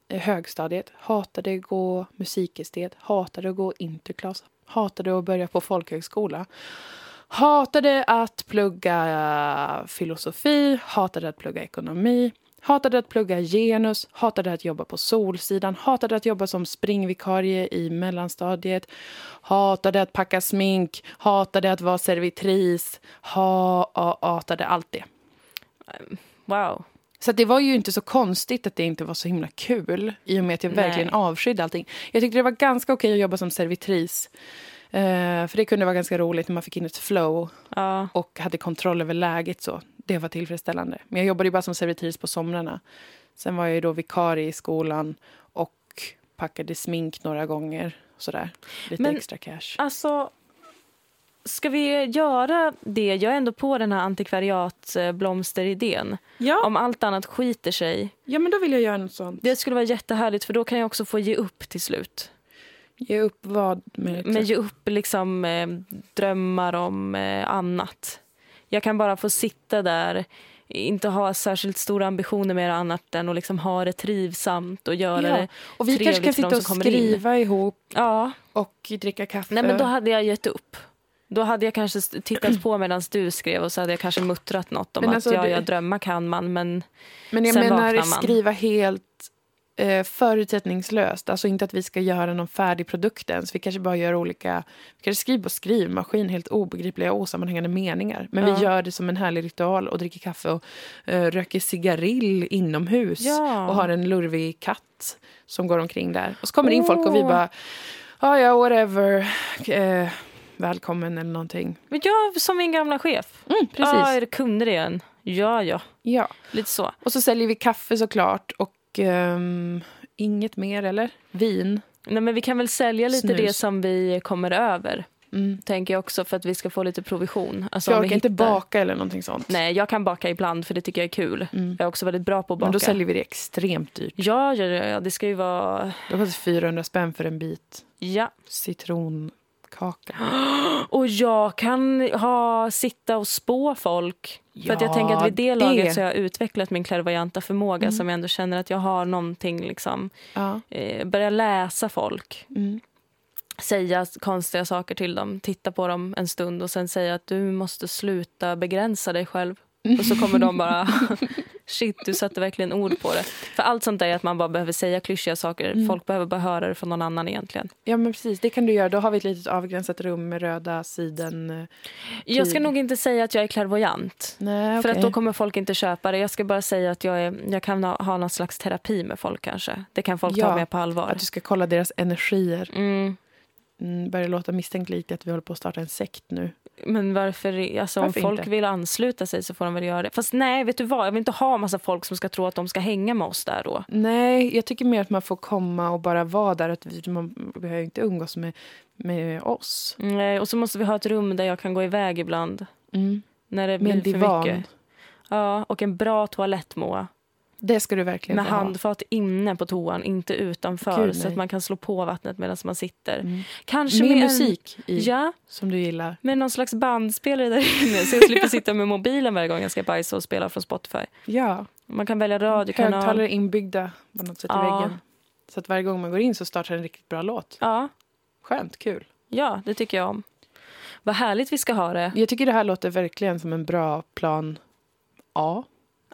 eh, högstadiet, hatade att gå musikestet, hatade att gå interklass, hatade att börja på folkhögskola. Hatade att plugga filosofi, hatade att plugga ekonomi, hatade att plugga genus, hatade att jobba på Solsidan, hatade att jobba som springvikarie i mellanstadiet, hatade att packa smink, hatade att vara servitris, ha, ha, hatade allt det. Wow. Så det var ju inte så konstigt att det inte var så himla kul i och med att jag Nej. verkligen avskydde allting. Jag tyckte det var ganska okej att jobba som servitris. Eh, för det kunde vara ganska roligt när man fick in ett flow Ja. och hade kontroll över läget. så. Det var tillfredsställande. Men jag jobbade ju bara som servitris på somrarna. Sen var jag då vikarie i skolan och packade smink några gånger. Sådär. Lite Men- extra cash. Alltså, ska vi göra det? Jag är ändå på den här antikvariatblomsteridén. Ja, Om allt annat skiter sig. ja, men då vill jag göra något sånt. Det skulle vara jättehärligt för då kan jag också få ge upp till slut. Ge upp vad med Men ge upp liksom eh, drömmar om eh, annat. Jag kan bara få sitta där, inte ha särskilt stora ambitioner med det annat än att liksom ha det trivsamt och göra Ja, det. Och vi kanske kan sitta och kommer in. skriva ihop Ja, och dricka kaffe. nej men då hade jag gett upp. Då hade jag kanske tittat på medan du skrev och så hade jag kanske muttrat något om Men att alltså, ja, det- ja, drömma kan man men Men jag Sen menar vaknar man. skriva helt eh, förutsättningslöst. Alltså inte att vi ska göra någon färdig produkt ens. Vi kanske bara gör olika... Vi kanske skriver på skrivmaskin helt obegripliga osammanhängande meningar. Men Ja. vi gör det som en härlig ritual och dricker kaffe och eh, röker cigarill inomhus. Ja. Och har en lurvig katt som går omkring där. Och så kommer det in folk och vi bara... Ja, ja, whatever. Eh, välkommen eller någonting. Men jag som min gamla chef. Mm, precis. Ja, är det kunder igen? Ja, ja. Ja. Lite så. Och så säljer vi kaffe såklart och ehm, inget mer, eller? Vin. Nej, men vi kan väl sälja lite Snus. det som vi kommer över. Mm. Tänker jag också för att vi ska få lite provision. Alltså, jag orkar inte baka eller någonting sånt. Nej, jag kan baka ibland för det tycker jag är kul. Mm. Jag är också väldigt bra på att baka. Men då säljer vi det extremt dyrt. Ja, ja, ja, ja, det ska ju vara... Det kostar 400 spänn för en bit Ja, citron kaka. Och jag kan ha, sitta och spå folk. För att jag Ja, tänker att vid det, det- laget så har jag utvecklat min klärvoajanta förmåga Mm. som jag ändå känner att jag har någonting liksom. Ja. Eh, börja läsa folk. Mm. Säga konstiga saker till dem. Titta på dem en stund och sen säga att du måste sluta begränsa dig själv. Och så kommer de bara, shit du satte verkligen ord på det. För allt sånt där är att man bara behöver säga klyschiga saker. Mm. Folk behöver bara höra det från någon annan egentligen. ja, men precis. Det kan du göra. Då har vi ett litet avgränsat rum med röda siden. eh, Jag ska nog inte säga att jag är klärvoajant. Nej, För att då kommer folk inte köpa det. Jag ska bara säga att jag, är, jag kan ha, ha någon slags terapi med folk kanske. Det kan folk ta Ja, med på allvar. Att du ska kolla deras energier. Mm. Mm, börjar låta misstänkt lite att vi håller på att starta en sekt nu. Men varför, alltså Varför om folk inte? vill ansluta sig så får de väl göra det. Fast nej, vet du vad? Jag vill inte ha massa folk som ska tro att de ska hänga med oss där då. Nej, jag tycker mer att man får komma och bara vara där. Att vi, man behöver inte umgås med, med oss. Nej, och så måste vi ha ett rum där jag kan gå iväg ibland. Mm. När det blir för mycket. Ja, och en bra toalett, Moa. Det ska du verkligen Med få ha. handfat inne på toan, inte utanför. Gud, så att man kan slå på vattnet medan man sitter. Mm. Kanske Med med en- musik i, Ja, som du gillar. med någon slags bandspelare där inne. Så jag slipper sitta med mobilen varje gång jag ska bajsa och spela från Spotify. Ja, Man kan välja radiokanal. högtalare inbyggda på något sätt i Ja. väggen. Så att varje gång man går in så startar en riktigt bra låt. Ja, Skönt, kul. ja, det tycker jag om. Vad härligt vi ska ha det. Jag tycker det här låter verkligen som en bra plan A.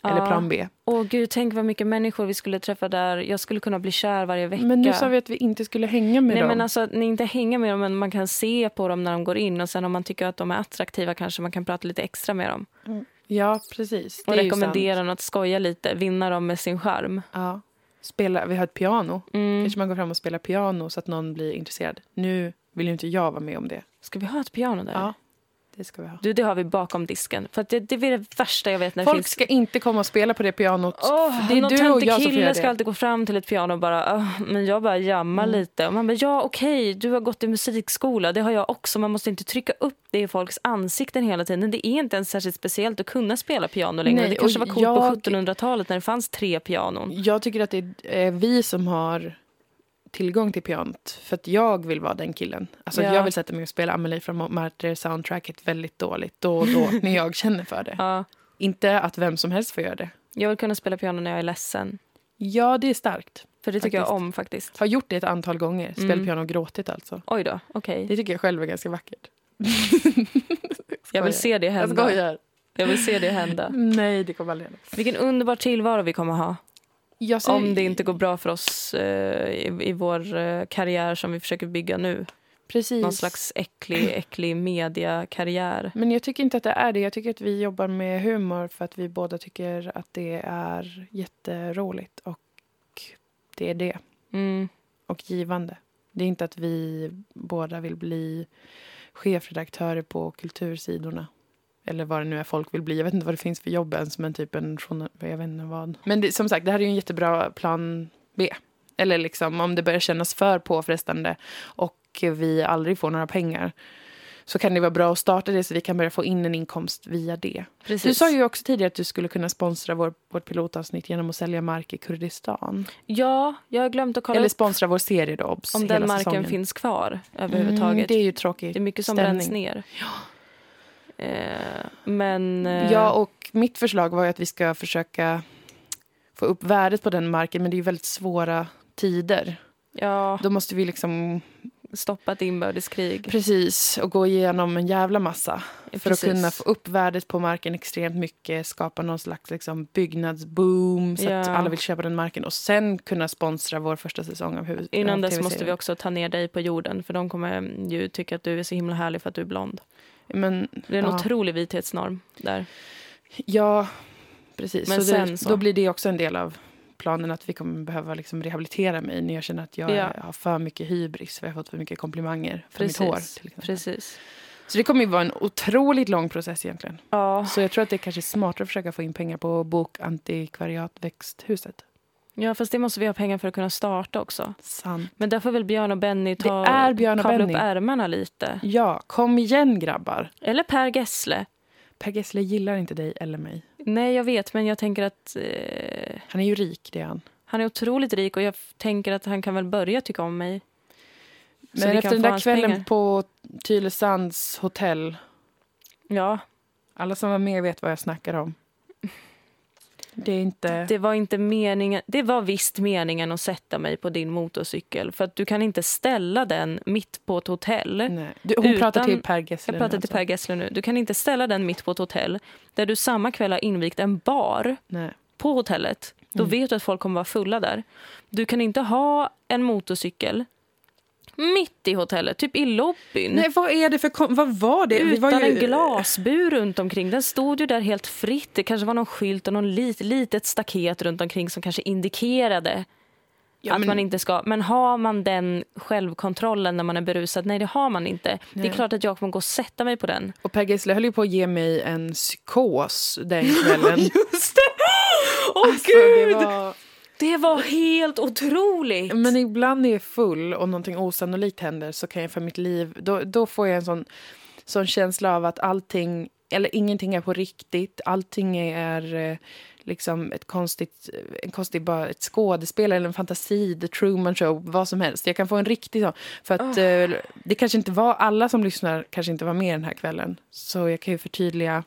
Eller Ja. plan B. Åh gud, tänk vad mycket människor vi skulle träffa där. Jag skulle kunna bli kär varje vecka. Men nu sa vi att vi inte skulle hänga med Nej, dem. men alltså, att ni inte hänger med dem, men man kan se på dem när de går in. Och sen om man tycker att de är attraktiva kanske man kan prata lite extra med dem. Ja, precis. Det Och rekommendera dem att skoja lite, vinna dem med sin charm. Ja. Spela, vi har ett piano. Mm. Kanske man går fram och spelar piano så att någon blir intresserad. Nu vill ju inte jag vara med om det. Ska vi ha ett piano där? Ja, det ska vi ha. Du, det har vi bakom disken. För det, det är det värsta jag vet när Folk finns... ska inte komma och spela på det pianot. Åh, det är någon du och jag som kille ska det. alltid gå fram till ett piano och bara, "Åh, men jag bara jammar Mm. lite. Och man bara, ja okej, du har gått i musikskola, det har jag också. Man måste inte trycka upp det i folks ansikten hela tiden. Det är inte ens särskilt speciellt att kunna spela piano längre. Nej, det kanske var coolt jag- på 1700-talet när det fanns tre pianon. Jag tycker att det är vi som har tillgång till pianot. För att jag vill vara den killen. Alltså Ja. Jag vill sätta mig och spela Amelie från Montmartre soundtracket väldigt dåligt då och då när jag känner för det. Ja, Inte att vem som helst får göra det. jag vill kunna spela piano när jag är ledsen. Ja, det är starkt. För det tycker jag Faktiskt. om faktiskt. Har gjort det ett antal gånger. Spelat Mm. piano och gråtit alltså. Oj då, okej. Det tycker jag själv är ganska vackert. Jag vill se det Jag hända. skojar. Jag vill se det hända. Nej, det kommer aldrig hända. Vilken underbar tillvaro vi kommer ha. Ser- Om det inte går bra för oss eh, i, i vår eh, karriär som vi försöker bygga nu. Precis. Någon slags äcklig, äcklig mediakarriär. Men jag tycker inte att det är det. Jag tycker att vi jobbar med humor för att vi båda tycker att det är jätteroligt. Och det är det. Mm. Och givande. Det är inte att vi båda vill bli chefredaktörer på kultursidorna. Eller vad det nu är folk vill bli. Jag vet inte vad det finns för jobb ens. Men typ en Jag vet inte vad. Men det, som sagt, det här är ju en jättebra plan B. Eller liksom om det börjar kännas för påfrestande och vi aldrig får några pengar så kan det vara bra att starta det så vi kan börja få in en inkomst via det. Precis. Du sa ju också tidigare att du skulle kunna sponsra vår, vårt pilotavsnitt genom att sälja mark i Kurdistan. Ja, jag har glömt att kolla Eller upp sponsra vår serie då, obs, om den marken säsongen. finns kvar Mm, överhuvudtaget. det är ju tråkigt. Det är mycket som ställning. bränns ner. Eh, men... eh, Ja, och mitt förslag var ju att vi ska försöka få upp värdet på den marken, men det är ju väldigt svåra tider. ja, Då måste vi liksom, stoppa ett inbördeskrig. precis, och gå igenom en jävla massa. För Precis. att kunna få upp värdet på marken extremt mycket, skapa någon slags liksom byggnadsboom så att Ja. alla vill köpa den marken och sen kunna sponsra vår första säsong av huvud Innan dess måste vi också ta ner dig på jorden för de kommer ju tycka att du är så himla härlig för att du är blond. Men, Det är en ja. otrolig vithetsnorm där. Ja, precis. Men så det, sen så- Då blir det också en del av planen att vi kommer behöva liksom rehabilitera mig när jag känner att jag Ja. har för mycket hybris för jag har fått för mycket komplimanger för Precis. mitt hår. Till exempel. Precis. Så det kommer ju vara en otroligt lång process egentligen. Ja. Så jag tror att det är kanske smartare att försöka få in pengar på bokantikvariatväxthuset. Ja, fast det måste vi ha pengar för att kunna starta också. Sant. Men där får väl Björn och Benny ta, Det är Björn och kavla Benny. upp ärmarna lite. Ja, kom igen grabbar. Eller Per Gessle. Per Gessle gillar inte dig eller mig. Nej, jag vet, men jag tänker att eh, Han är ju rik, det är han. han är otroligt rik och jag tänker att han kan väl börja tycka om mig. Men efter den där kvällen pengar. på Tylesands hotell. Ja, Alla som var med vet vad jag snackar om. Det inte... det var inte meningen. Det var visst meningen att sätta mig på din motorcykel. För att du kan inte ställa den mitt på ett hotell. Nej. Du, hon Utan- pratar till Per Gessle. Jag nu pratar till alltså. Per Gessle nu. Du kan inte ställa den mitt på ett hotell där du samma kväll har invigt en bar Nej. på hotellet. Då Mm. vet du att folk kommer vara fulla där. Du kan inte ha en motorcykel mitt i hotellet, typ i lobbyn. Nej, vad är det för... Vad var det? Utan var ju... en glasbur runt omkring. Den stod ju där helt fritt. Det kanske var någon skylt och någon lit, litet staket runt omkring som kanske indikerade Ja, att men- man inte ska. Men har man den självkontrollen när man är berusad? Nej, det har man inte. Det Nej. är klart att jag kommer gå och sätta mig på den. Och Per Gessle höll ju på att ge mig en psykos den kvällen. Just det! Åh Alltså, det var... Det var helt otroligt! Men ibland när jag är full och någonting osannolikt händer så kan jag för mitt liv, då, då får jag en sån, sån känsla av att allting, eller ingenting är på riktigt. Allting är eh, liksom ett konstigt, en konstig, bara ett skådespel eller en fantasi, the Truman show, vad som helst. Jag kan få en riktig sån. För att eh, det kanske inte var, alla som lyssnar kanske inte var med den här kvällen. Så jag kan ju förtydliga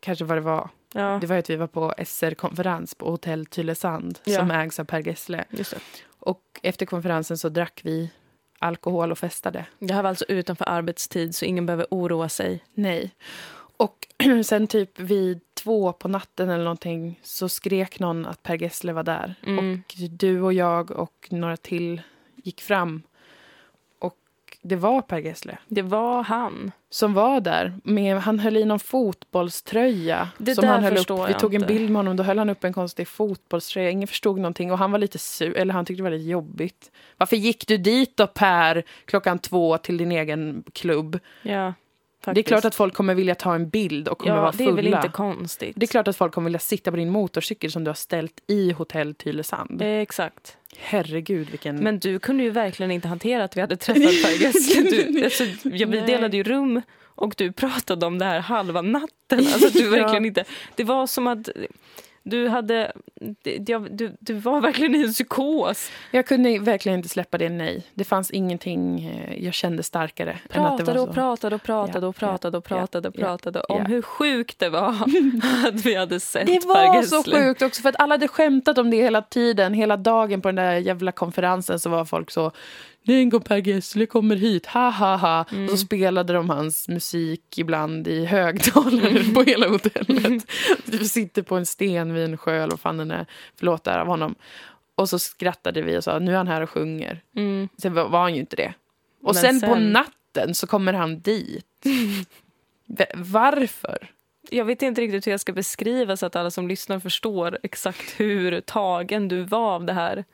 kanske vad det var. Ja, Det var att vi var på SR-konferens på Hotell Tylösand Ja. som ägs av Per Gessle. Och efter konferensen så drack vi alkohol och festade. Det här var alltså utanför arbetstid så ingen behöver oroa sig. Nej. Och sen typ vid två på natten eller någonting så skrek någon att Per Gessle var där. Mm. Och du och jag och några till gick fram. Och det var Per Gessle Det var han. Som var där. Med, han höll i någon fotbollströja. Det som han höll upp. Vi tog en bild med honom. Då höll han upp en konstig fotbollströja. Ingen förstod någonting. Och han var lite sur. Eller han tyckte det var lite jobbigt. Varför gick du dit då Per klockan två till din egen klubb? Ja, faktiskt. Det är klart att folk kommer vilja ta en bild och kommer ja, vara det fulla. är väl inte konstigt. det är klart att folk kommer vilja sitta på din motorcykel som du har ställt i hotell Tylösand. Eh, Exakt. Herregud vilken... Men du kunde ju verkligen inte hantera att vi hade träffat. Du, alltså, ja, vi delade ju rum och du pratade om det här halva natten. Alltså, du verkligen inte, det var som att du hade... Du, du var verkligen i en psykos. Jag kunde verkligen inte släppa det nej. Det fanns ingenting eh, jag kände starkare Pratade och pratade och pratade och pratade och pratade och pratade om hur sjukt det var att vi hade sett Det var så sjukt också för att alla hade skämtat om det hela tiden. Hela dagen på den där jävla konferensen så var folk så Går Per Gessle kommer hit, ha ha ha. Mm. Och så spelade de hans musik ibland i högtalare på hela hotellet. Vi sitter på en sten vid en sjö eller vad fan den är. Förlåt där av honom. Och så skrattade vi och sa nu är han här och sjunger. Mm. Sen var han ju inte det. Och Men sen, på sen- natten så kommer han dit. Varför? Jag vet inte riktigt hur jag ska beskriva så att alla som lyssnar förstår exakt hur tagen du var av det här.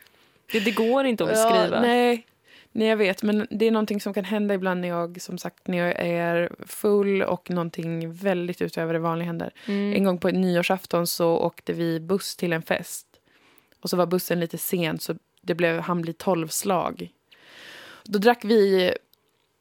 Det, det går inte att beskriva. Ja, nej. Nej, jag vet. Men det är någonting som kan hända ibland när jag som sagt när jag är full och någonting väldigt utöver det vanliga händer. Mm. En gång på nyårsafton så åkte vi buss till en fest. Och så var bussen lite sen så det blev, han bli tolvslag. Då drack vi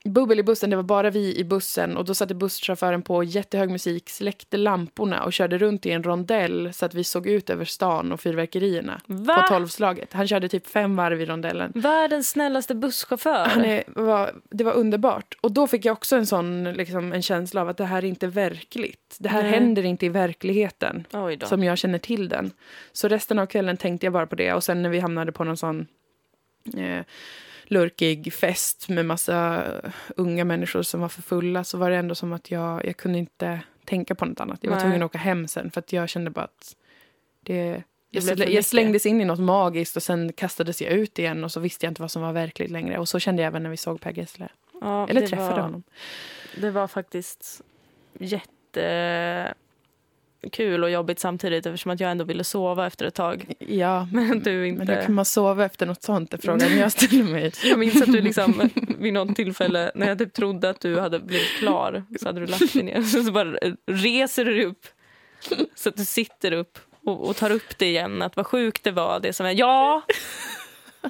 bubbel i bussen, det var bara vi i bussen och då satte busschauffören på jättehög musik, släckte lamporna och körde runt i en rondell så att vi såg ut över stan och fyrverkerierna Va? på tolvslaget. Han körde typ fem varv i rondellen. Världens snällaste busschaufför. Han är, var, det var underbart. Och då fick jag också en sån liksom, en känsla av att det här är inte verkligt. Det här Nej. händer inte i verkligheten som jag känner till den. Så resten av kvällen tänkte jag bara på det. Och sen när vi hamnade på någon sån eh, lurkig fest med massa unga människor som var för fulla så var det ändå som att jag, jag kunde inte tänka på något annat. Jag var Nej. tvungen att åka hem sen för att jag kände bara att det... Jag, mycket. jag slängdes in i något magiskt och sen kastades jag ut igen och så visste jag inte vad som var verkligt längre. Och så kände jag även när vi såg Per Gessle. ja, Eller träffade var, honom. Det var faktiskt jättekul och jobbigt samtidigt eftersom att jag ändå ville sova efter ett tag. Ja, Men du inte... men hur kan man sova efter något sånt? är frågan jag ställer mig. Jag minns att du liksom vid något tillfälle när jag typ trodde att du hade blivit klar så hade du lagt dig ner. Så bara reser du upp så att du sitter upp och, och tar upp det igen. Att vad sjukt det var. Det som är, ja,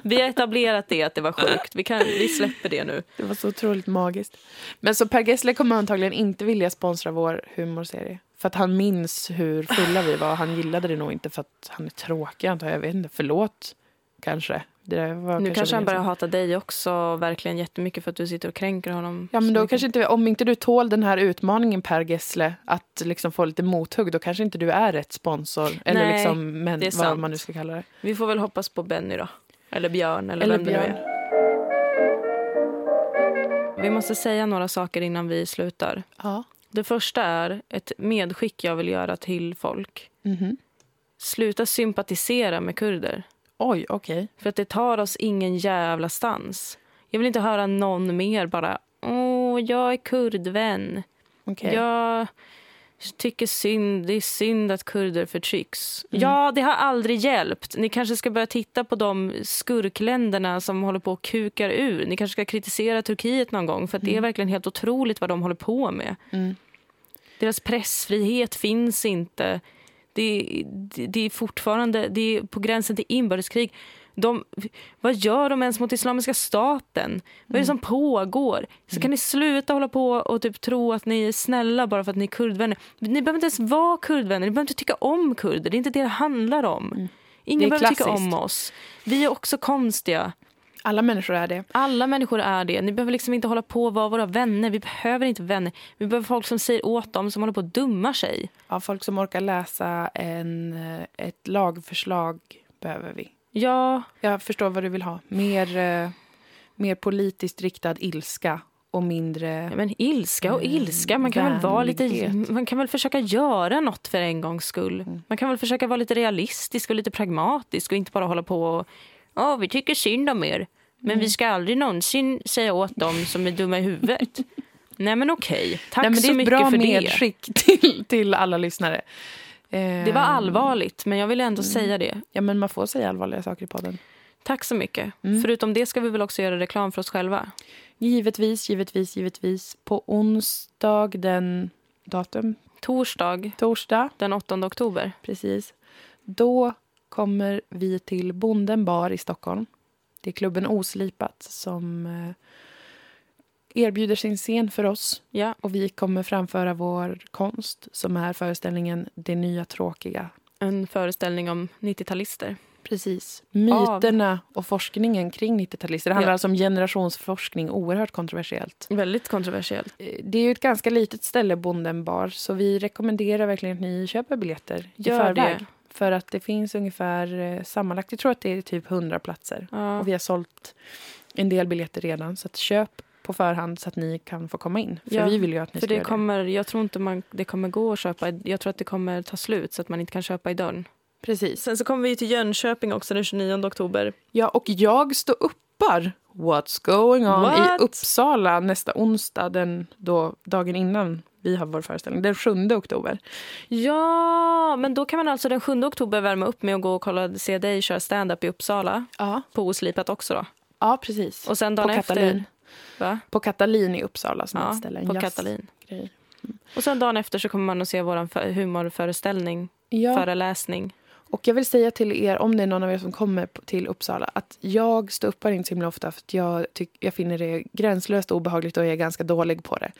vi har etablerat det att det var sjukt. Vi, kan, vi släpper det nu. Det var så otroligt magiskt. Men så Per Gessle kommer antagligen inte vilja sponsra vår humorserie. För att han minns hur fulla vi var. Han gillade det nog inte för att han är tråkig antar jag. Jag vet inte, förlåt. kanske. Det var Nu kanske han börjar hata dig också verkligen jättemycket för att du sitter och kränker honom. Ja, men då kanske inte, om inte du tål den här utmaningen Per Gessle, att liksom få lite mothugg, då kanske inte du är rätt sponsor. Eller Nej, liksom, men, vad sant. man nu ska kalla det. Vi får väl hoppas på Benny då. Eller Björn eller, Eller vem det nu Björn. är. Vi måste säga några saker innan vi slutar. Ja. Det första är ett medskick jag vill göra till folk. Mhm. Sluta sympatisera med kurder. Oj, okej. För att det tar oss ingen jävla stans. Jag vill inte höra någon mer bara Åh, jag är kurdvän. Okej. Jag tycker synd, det är synd att kurder förtrycks. Mm. Ja, det har aldrig hjälpt. Ni kanske ska börja titta på de skurkländerna som håller på och kukar ur. Ni kanske ska kritisera Turkiet någon gång för att det är verkligen helt otroligt vad de håller på med. Mm. Deras pressfrihet finns inte. Det, det, det är fortfarande det är på gränsen till inbördeskrig. De, vad gör de ens mot Islamiska staten? Vad är det som pågår? Så kan ni sluta hålla på och typ tro att ni är snälla bara för att ni är kurdvänner. Ni behöver inte ens vara kurdvänner. Ni behöver inte tycka om kurder. Det är inte det det handlar om. Det Ingen behöver tycka klassiskt. om oss. Vi är också konstiga. Alla människor är det. Alla människor är det. Ni behöver liksom inte hålla på och vara våra vänner. Vi behöver inte vänner. Vi behöver folk som säger åt dem som håller på att dumma sig. Ja, folk som orkar läsa en, eh, ett lagförslag behöver vi. Ja, Jag förstår vad du vill ha. Mer, eh, mer politiskt riktad ilska och mindre... Ja, men ilska och Mm, ilska. Man kan, väl vara lite, man kan väl försöka göra något för en gångs skull. Mm. Man kan väl försöka vara lite realistisk och lite pragmatisk och inte bara hålla på och ja, vi tycker synd om er. Men Mm. vi ska aldrig någonsin säga åt dem som är dumma i huvudet. Nej men okej, tack Nej, men det så är ett mycket bra för det. medskick till, till alla lyssnare. Det var allvarligt, men jag vill ändå Mm. säga det. Ja, men man får säga allvarliga saker i podden. Tack så mycket. Mm. Förutom det ska vi väl också göra reklam för oss själva. Givetvis, givetvis, givetvis. På onsdag den... Datum? Torsdag Torsdag, den 8 oktober. precis. Då kommer vi till Bonden bar i Stockholm. Det är klubben Oslipat som eh, erbjuder sin scen för oss. Ja, Och vi kommer framföra vår konst som är föreställningen Det nya tråkiga. en föreställning om 90-talister. Precis. Myterna och forskningen kring 90-talister. Det handlar Ja. alltså om generationsforskning, oerhört kontroversiellt. Väldigt kontroversiellt. Eh, Det är ju ett ganska litet ställe, Bonden bar, så vi rekommenderar verkligen att ni köper biljetter i Gör förväg. det. För att det finns ungefär eh, sammanlagt, jag tror att det är typ 100 platser. Ja. Och vi har sålt en del biljetter redan, så att köp på förhand så att ni kan få komma in. För Ja, vi vill ju att ni För ska det göra kommer, jag tror inte man, det kommer gå att köpa. Jag tror att det kommer ta slut så att man inte kan köpa i dörren. Precis. Sen så kommer vi till Jönköping också den 29 oktober. Ja, och jag står uppar What's going on What? i Uppsala nästa onsdag, den då, dagen innan vi har vår föreställning, den 7 oktober. Ja, men då kan man alltså den 7 oktober värma upp med att gå och kolla, se dig köra stand-up i Uppsala. Ja, På Oslipat också då. ja precis. Och sen på dagen efter... Katalin. Va? På Katalin i Uppsala som Ja, ett ställe. en på jazz- Katalin. grej. Och sen dagen efter så kommer man att se vår humorföreställning, Ja, föreläsning. och jag vill säga till er, om det är någon av er som kommer till Uppsala, att jag står uppar inte så himla ofta för jag, tyck, jag finner det gränslöst obehagligt och jag är ganska dålig på det.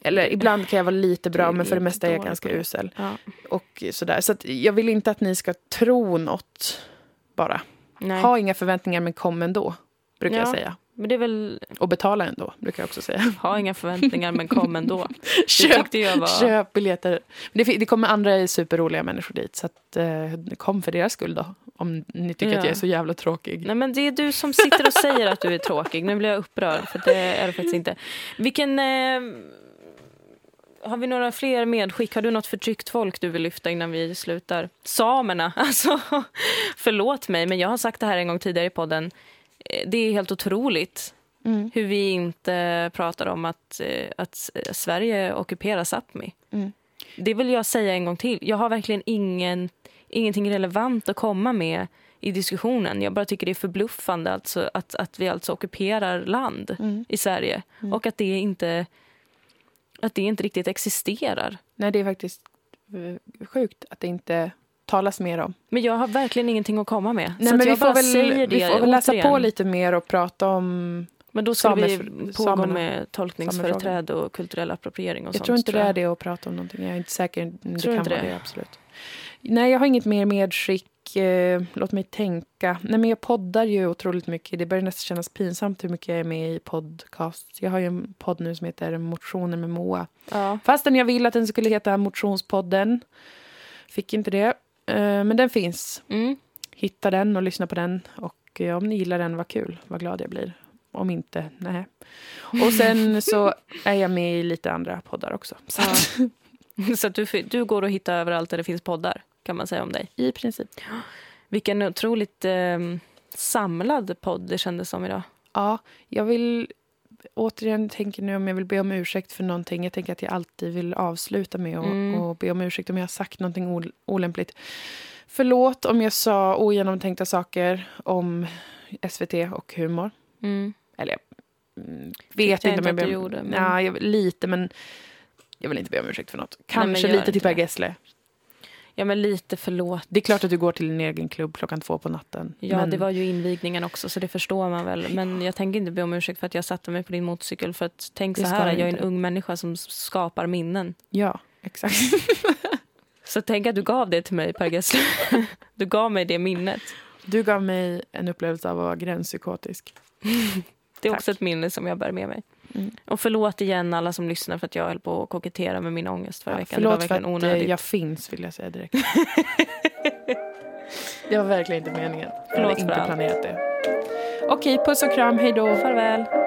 Eller ibland kan jag vara lite bra, men för det mesta är jag ganska usel. Ja. Och sådär. Så jag vill inte att ni ska tro något bara. Nej. Ha inga förväntningar men kom ändå, brukar jag Ja. säga. Men det är väl, Och betala ändå, brukar jag också säga. ha inga förväntningar men kom ändå. Det Köp, jag var... köp biljetter. Det, det kommer andra superroliga människor dit, så att, eh, kom för deras skull då. Om ni tycker Ja. att jag är så jävla tråkig. Nej men det är du som sitter och säger att du är tråkig. Nu blir jag upprörd för det är det faktiskt inte. Vilken... Eh, har vi några fler medskick? Har du något förtryckt folk du vill lyfta innan vi slutar? Samerna, alltså. Förlåt mig, men jag har sagt det här en gång tidigare i podden. Eh, Det är helt otroligt Mm. hur vi inte pratar om att, eh, att Sverige ockuperar Sápmi. Mm. Det vill jag säga en gång till. Jag har verkligen ingen, ingenting relevant att komma med i diskussionen. Jag bara tycker det är förbluffande alltså att, att vi alltså ockuperar land Mm. i Sverige Mm. och att det inte att det inte riktigt existerar. Nej, det är faktiskt eh, sjukt att det inte talas mer om. Men jag har verkligen ingenting att komma med. Nej, så men vi jag får väl, det vi får väl läsa återigen. på lite mer och prata om... Men då skulle vi pågå samerna. med tolkningsföreträde och kulturell appropriering och Jag sånt. tror inte det jag. är det att prata om någonting. Jag är inte säker. Det Tror kan vara det? det, absolut. Nej, jag har inget mer medskick. Eh, låt mig tänka. Nej, men jag poddar ju otroligt mycket. Det börjar nästan kännas pinsamt hur mycket jag är med i podcast. Jag har ju en podd nu som heter Motioner med Moa. Ja. Fastän jag ville att den skulle heta Motionspodden. Fick inte det. Eh, men den finns. Mm. Hitta den och lyssna på den. Och eh, om ni gillar den, vad kul. Vad glad jag blir. Om inte, nej. Och sen så är jag med i lite andra poddar också. Så Ja. Så att du, du går och hittar överallt där det finns poddar, kan man säga om dig. i princip. Vilken otroligt eh, samlad podd det kändes som idag. Ja, jag vill återigen tänker nu om jag vill be om ursäkt för någonting. Jag tänker att jag alltid vill avsluta med att Mm. och be om ursäkt om jag har sagt någonting ol- olämpligt. Förlåt om jag sa ogenomtänkta saker om SVT och humor. Mm. Eller jag vet jag inte om jag ber om... gjorde, men- Ja, jag, lite, men jag vill inte be om ursäkt för något. Kanske gör lite till inte Per. Gessle. Ja, men lite förlåt. Det är klart att du går till din egen klubb klockan två på natten. Ja, men det var ju invigningen också, så det förstår man väl. Men jag tänker inte be om ursäkt för att jag satte mig på din motorcykel. För att tänk så här, jag är en ung människa som skapar minnen. Ja, exakt. Så tänk att du gav det till mig, Per Gessle. Du gav mig det minnet. Du gav mig en upplevelse av att vara gränspsykotisk. Det är Tack. också ett minne som jag bär med mig. Mm. Och förlåt igen alla som lyssnar för att jag höll på att kokettera med min ångest förra Ja, veckan. Det var förlåt för att eh, onödigt. jag finns, vill jag säga direkt. det var verkligen inte meningen. Jag Förlåt hade inte planerat det. Okej, puss och kram. Hej då. Farväl.